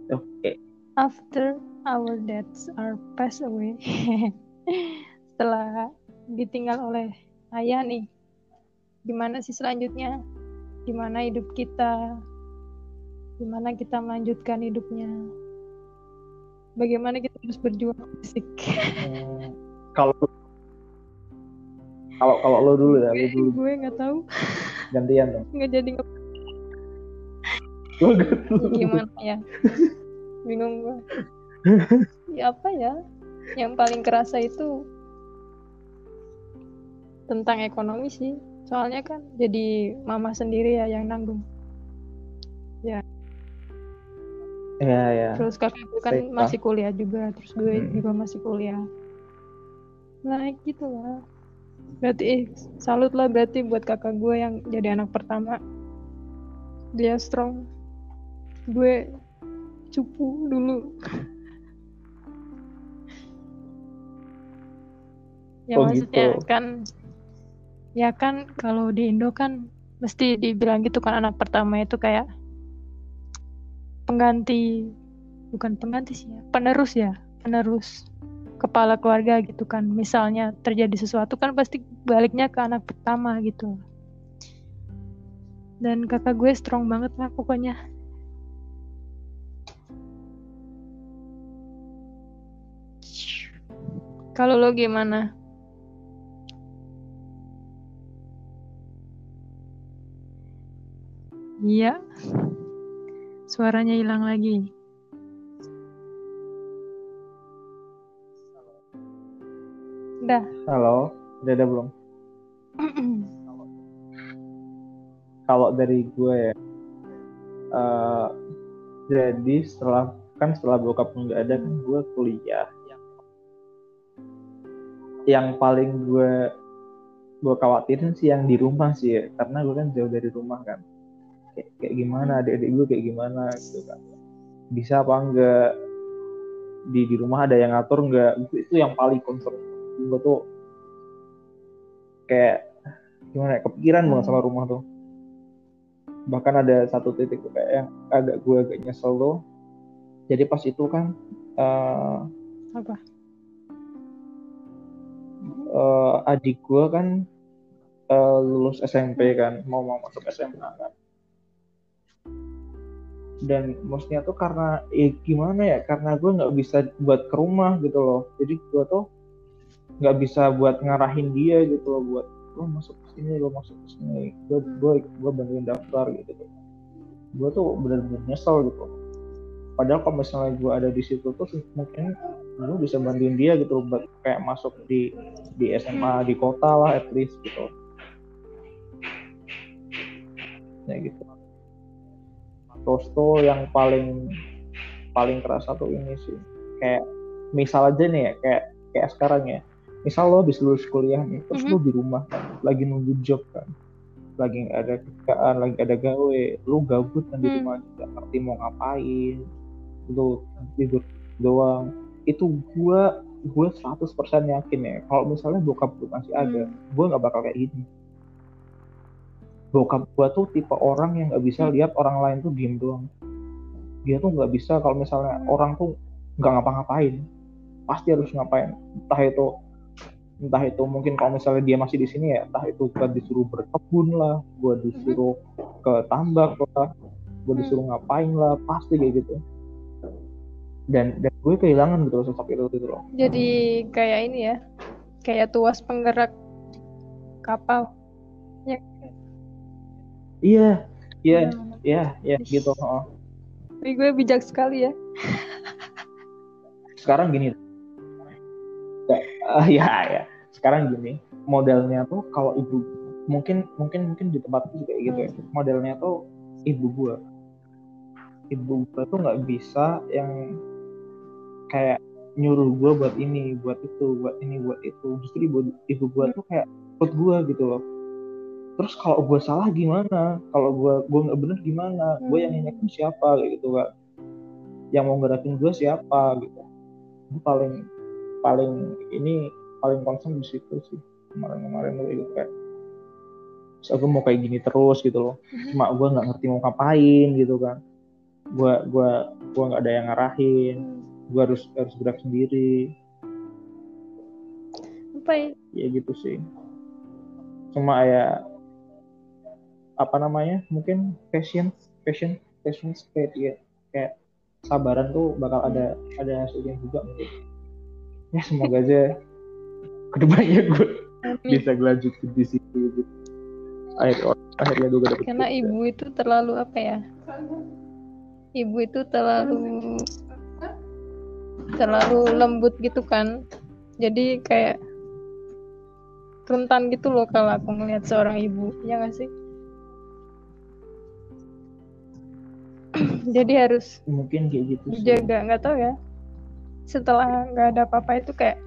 Speaker 3: oke
Speaker 2: After our dads are passed away, setelah ditinggal oleh ayah nih, gimana sih selanjutnya? Gimana hidup kita? Gimana kita melanjutkan hidupnya? Bagaimana kita harus berjuang fisik?
Speaker 3: Kalau kalau kalau lo dulu ya lo dulu
Speaker 2: gue nggak tahu,
Speaker 3: gantian dong
Speaker 2: nggak jadi
Speaker 3: dulu
Speaker 2: gimana ya? Bingung gue. Ya apa ya? Yang paling kerasa itu tentang ekonomi sih. Soalnya kan jadi mama sendiri ya yang nanggung.
Speaker 3: ya ya
Speaker 2: Terus kakak gue kan
Speaker 3: Pak.
Speaker 2: masih kuliah juga, terus gue
Speaker 3: Hmm.
Speaker 2: juga masih kuliah. Nah gitu lah. Berarti eh, salut lah berarti buat kakak gue yang jadi anak pertama. Dia strong. Gue cupu dulu. ya
Speaker 3: Oh,
Speaker 2: maksudnya
Speaker 3: gitu.
Speaker 2: kan ya kan kalau di Indo kan mesti dibilang gitu kan anak pertama itu kayak pengganti bukan pengganti sih ya penerus ya penerus kepala keluarga gitu kan. Misalnya terjadi sesuatu kan pasti baliknya ke anak pertama gitu. Dan kakak gue strong banget lah pokoknya. Kalau lo gimana? Iya suaranya hilang lagi. Udah
Speaker 3: halo udah ada belum? Kalau dari gue ya eh, jadi setelah kan setelah bokap nggak ada kan gue kuliah. Yang paling gue gue khawatirin sih yang di rumah sih ya karena gue kan jauh dari rumah kan kayak, kayak gimana adik-adik gue kayak gimana gitu kan. Bisa apa enggak? Di di rumah ada yang ngatur enggak? Itu, itu yang paling concern. Gue tuh kayak gimana ya, kepikiran banget sama rumah tuh. Bahkan ada satu titik tuh kayak yang agak gue agak nyesel tuh. Jadi pas itu kan eh,
Speaker 2: apa?
Speaker 3: Eh, adik gue kan eh, lulus SMP kan mau mau masuk SMA kan dan maksudnya tuh karena eh gimana ya karena gue nggak bisa buat ke rumah gitu loh. Jadi gue tuh nggak bisa buat ngarahin dia gitu loh buat lo masuk ke sini lo masuk ke sini. Gue gue gue bantuin daftar gitu. Gue tuh bener-bener nyesel gitu. Padahal kalau misalnya gue ada di situ tuh mungkin gue bisa bantuin dia gitu buat kayak masuk di di SMA di kota lah at least gitu. Ya gitu tuh yang paling paling kerasa tuh ini sih kayak misal aja nih ya kayak kayak sekarang ya misal lo habis lulus kuliah nih terus mm -hmm. lo di rumah kan lagi nunggu job kan lagi ada kerjaan lagi ada gawe lo gabut kan di mm. rumah ngerti mau ngapain lo tidur doang itu gua gue 100% yakin ya kalau misalnya bokap gue masih ada mm. gue nggak bakal kayak gini bokap gue tuh tipe orang yang nggak bisa lihat orang lain tuh diem doang. Dia tuh nggak bisa kalau misalnya orang tuh nggak ngapa-ngapain. Pasti harus ngapain. Entah itu entah itu mungkin kalau misalnya dia masih di sini ya entah itu gue disuruh berkebun lah gue disuruh ke tambak lah gue disuruh ngapain lah pasti kayak gitu. Dan dan gue kehilangan gitu sosok itu gitu loh.
Speaker 2: Jadi kayak ini ya kayak tuas penggerak kapal. Ya
Speaker 3: Iya, iya, iya, iya gitu. Oh.
Speaker 2: Tapi gue bijak sekali ya.
Speaker 3: Sekarang gini, uh, ya, ya. Sekarang gini, modelnya tuh kalau ibu mungkin mungkin mungkin di tempat juga kayak gitu ya. Hmm. Modelnya tuh ibu gue, ibu gue tuh nggak bisa yang kayak nyuruh gue buat ini, buat itu, buat ini, buat itu. Justru ibu ibu gue tuh kayak ikut gue gitu loh terus kalau gue salah gimana? Kalau gue gue nggak bener gimana? Hmm. gue yang ingetin siapa? Gitu kan yang mau gerakin gue siapa? Gitu. Gue paling paling ini paling concern di situ sih. Kemarin-kemarin gue gitu kayak so, gue mau kayak gini terus gitu loh. Hmm. cuma gue nggak ngerti mau ngapain gitu kan gue gue gue nggak ada yang ngarahin. Hmm. gue harus harus gerak sendiri.
Speaker 2: Apa ya?
Speaker 3: ya gitu sih. Cuma ya apa namanya mungkin passion passion passion state ya kayak sabaran tuh bakal ada ada hasilnya juga mungkin. Ya semoga aja ke depannya gue bisa lanjutin di situ gitu. Akhir akhirnya juga
Speaker 2: dapet karena juga. ibu itu terlalu apa ya? Ibu itu terlalu terlalu lembut gitu kan. Jadi kayak rentan gitu loh kalau aku ngeliat seorang ibu ya gak sih jadi harus
Speaker 3: mungkin kayak gitu
Speaker 2: sih. jaga nggak tahu ya. Setelah nggak ada apa-apa itu kayak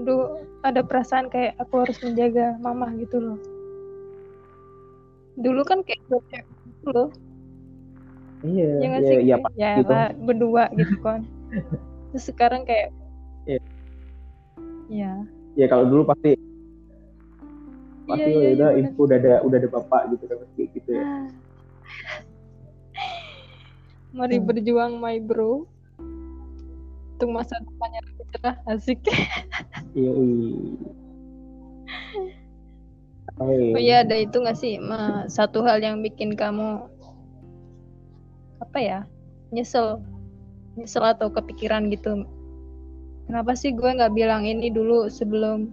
Speaker 2: dulu ada perasaan kayak aku harus menjaga mama gitu loh. Dulu kan kayak gitu loh.
Speaker 3: Iya
Speaker 2: ya nggak sih? iya, ya, gitu. lah berdua gitu kan. Terus sekarang kayak
Speaker 3: iya.
Speaker 2: Ya
Speaker 3: ya kalau dulu pasti pasti iya, iya, udah iya, info udah ada udah ada bapak gitu kan gitu ya. Ah.
Speaker 2: Mari hmm. berjuang my bro. Untuk masa depannya lebih cerah, asik.
Speaker 3: Iya.
Speaker 2: oh iya ada itu gak sih Ma, satu hal yang bikin kamu apa ya nyesel nyesel atau kepikiran gitu kenapa sih gue nggak bilang ini dulu sebelum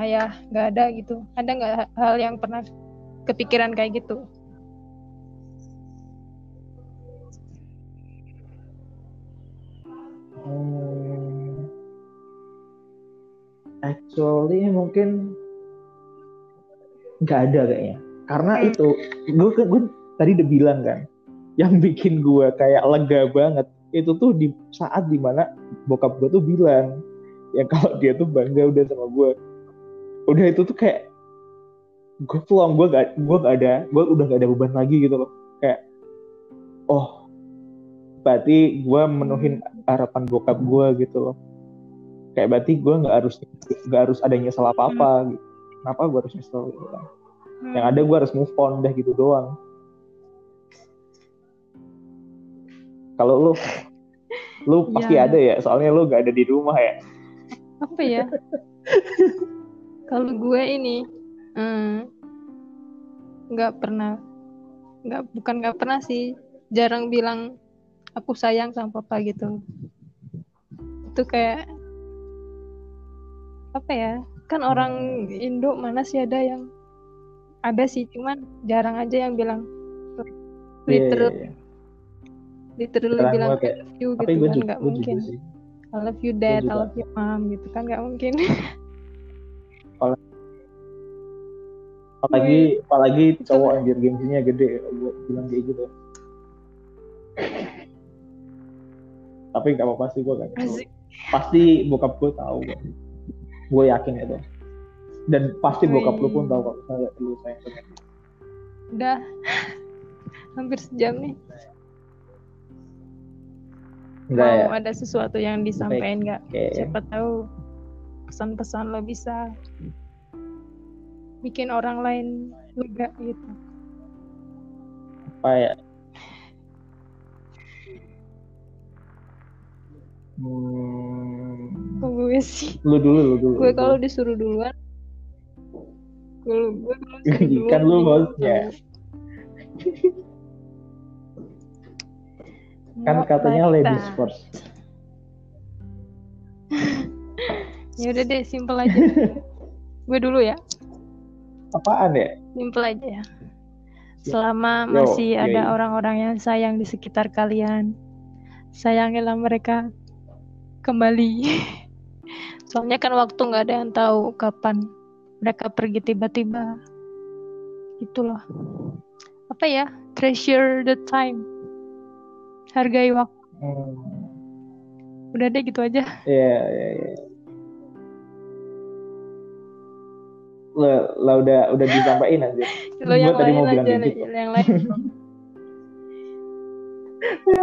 Speaker 2: ayah nggak ada gitu ada nggak hal yang pernah kepikiran kayak gitu
Speaker 3: actually mungkin nggak ada kayaknya. Karena itu gue gue tadi udah bilang kan yang bikin gue kayak lega banget itu tuh di saat di mana bokap gue tuh bilang ya kalau dia tuh bangga udah sama gue udah itu tuh kayak gue pulang gue gak gue gak ada gue udah gak ada beban lagi gitu loh. Kayak oh berarti gue menuhin harapan bokap gue gitu loh kayak berarti gue nggak harus nggak harus ada nyesel apa apa hmm. gitu. kenapa gue harus nyesel gitu kan hmm. yang ada gue harus move on deh gitu doang kalau lu lu pasti ya. ada ya soalnya lu gak ada di rumah ya
Speaker 2: apa ya kalau gue ini hmm, nggak hmm, pernah nggak bukan nggak pernah sih jarang bilang aku sayang sama papa gitu itu kayak apa ya? Kan orang Indo mana sih ada yang ada sih cuman jarang aja yang bilang
Speaker 3: Iya, iya,
Speaker 2: literal
Speaker 3: iya.
Speaker 2: literally
Speaker 3: Jarang
Speaker 2: bilang
Speaker 3: ya.
Speaker 2: I love you
Speaker 3: tapi
Speaker 2: gitu kan nggak mungkin.
Speaker 3: sih.
Speaker 2: I love you dad. I love you mom gitu kan nggak mungkin.
Speaker 3: Apalagi apalagi cowok anjir gengsinya gede gue bilang kayak gitu. Tapi gak apa-apa sih gue
Speaker 2: Asik.
Speaker 3: pasti bokap gue tahu. Gue yakin itu. Dan pasti bokap lu pun tahu kalau misalnya lu sayang sama
Speaker 2: udah. Hampir sejam nih.
Speaker 3: Enggak ya?
Speaker 2: mau ada sesuatu yang disampaikan nggak?
Speaker 3: Oke.
Speaker 2: Siapa tahu pesan-pesan lo bisa bikin orang lain lega gitu.
Speaker 3: Apa ya? Hmm,
Speaker 2: gue sih.
Speaker 3: Lu dulu lu dulu
Speaker 2: gue kalau disuruh duluan gue gue kalau disuruh duluan
Speaker 3: Kan lu hostnya. kan katanya ladies first.
Speaker 2: Ya udah deh simple aja. Gue dulu ya.
Speaker 3: Apaan ya?
Speaker 2: Simple aja ya. Selama
Speaker 3: Yo,
Speaker 2: masih
Speaker 3: yoi.
Speaker 2: ada orang-orang yang sayang di sekitar kalian sayangilah mereka kembali. Soalnya kan waktu nggak ada yang tahu kapan mereka pergi tiba-tiba. Loh apa ya? Treasure the time. Hargai waktu.
Speaker 3: Hmm,
Speaker 2: udah deh gitu aja.
Speaker 3: Iya, iya, iya. Lah, lah udah udah disampaikan aja.
Speaker 2: lo yang
Speaker 3: tadi
Speaker 2: lain aja
Speaker 3: gitu.
Speaker 2: yang lain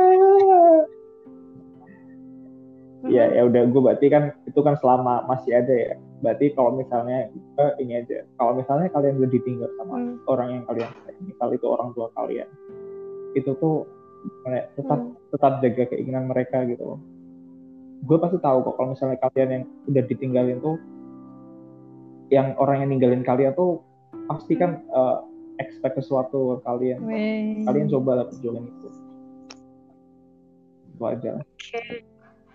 Speaker 3: ya ya udah gue berarti kan itu kan selama masih ada ya. Berarti kalau misalnya eh, ini aja, kalau misalnya kalian udah ditinggal sama
Speaker 2: Hmm.
Speaker 3: orang yang kalian sayang, misal itu orang tua kalian, itu tuh tetap
Speaker 2: Hmm.
Speaker 3: tetap jaga keinginan mereka gitu loh. Gue pasti tahu kok kalau misalnya kalian yang udah ditinggalin tuh, yang orang yang ninggalin kalian tuh pasti kan eh, expect sesuatu kalian.
Speaker 2: Weh.
Speaker 3: Kalian coba lah perjuangin itu. Itu aja.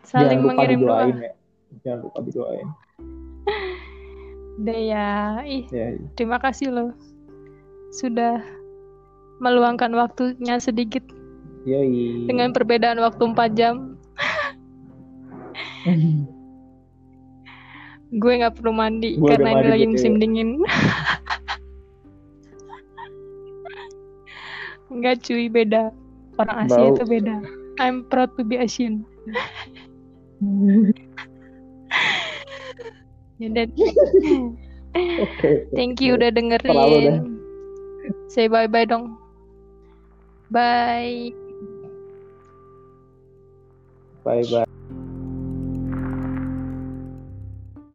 Speaker 2: Saling
Speaker 3: Jangan lupa
Speaker 2: mengirim doa
Speaker 3: didoain ya. Jangan lupa didoain.
Speaker 2: Udah ya ih
Speaker 3: Ya,
Speaker 2: terima kasih loh sudah meluangkan waktunya sedikit
Speaker 3: yoi.
Speaker 2: dengan perbedaan waktu 4 jam gue nggak perlu mandi
Speaker 3: Gue
Speaker 2: karena ini
Speaker 3: mandi
Speaker 2: lagi
Speaker 3: gitu
Speaker 2: musim
Speaker 3: ya.
Speaker 2: dingin Enggak cuy beda orang Asia
Speaker 3: Bau.
Speaker 2: itu beda I'm proud to be Asian Yaudah.
Speaker 3: Oke.
Speaker 2: Thank you udah dengerin. Say bye bye dong. Bye.
Speaker 3: Bye bye.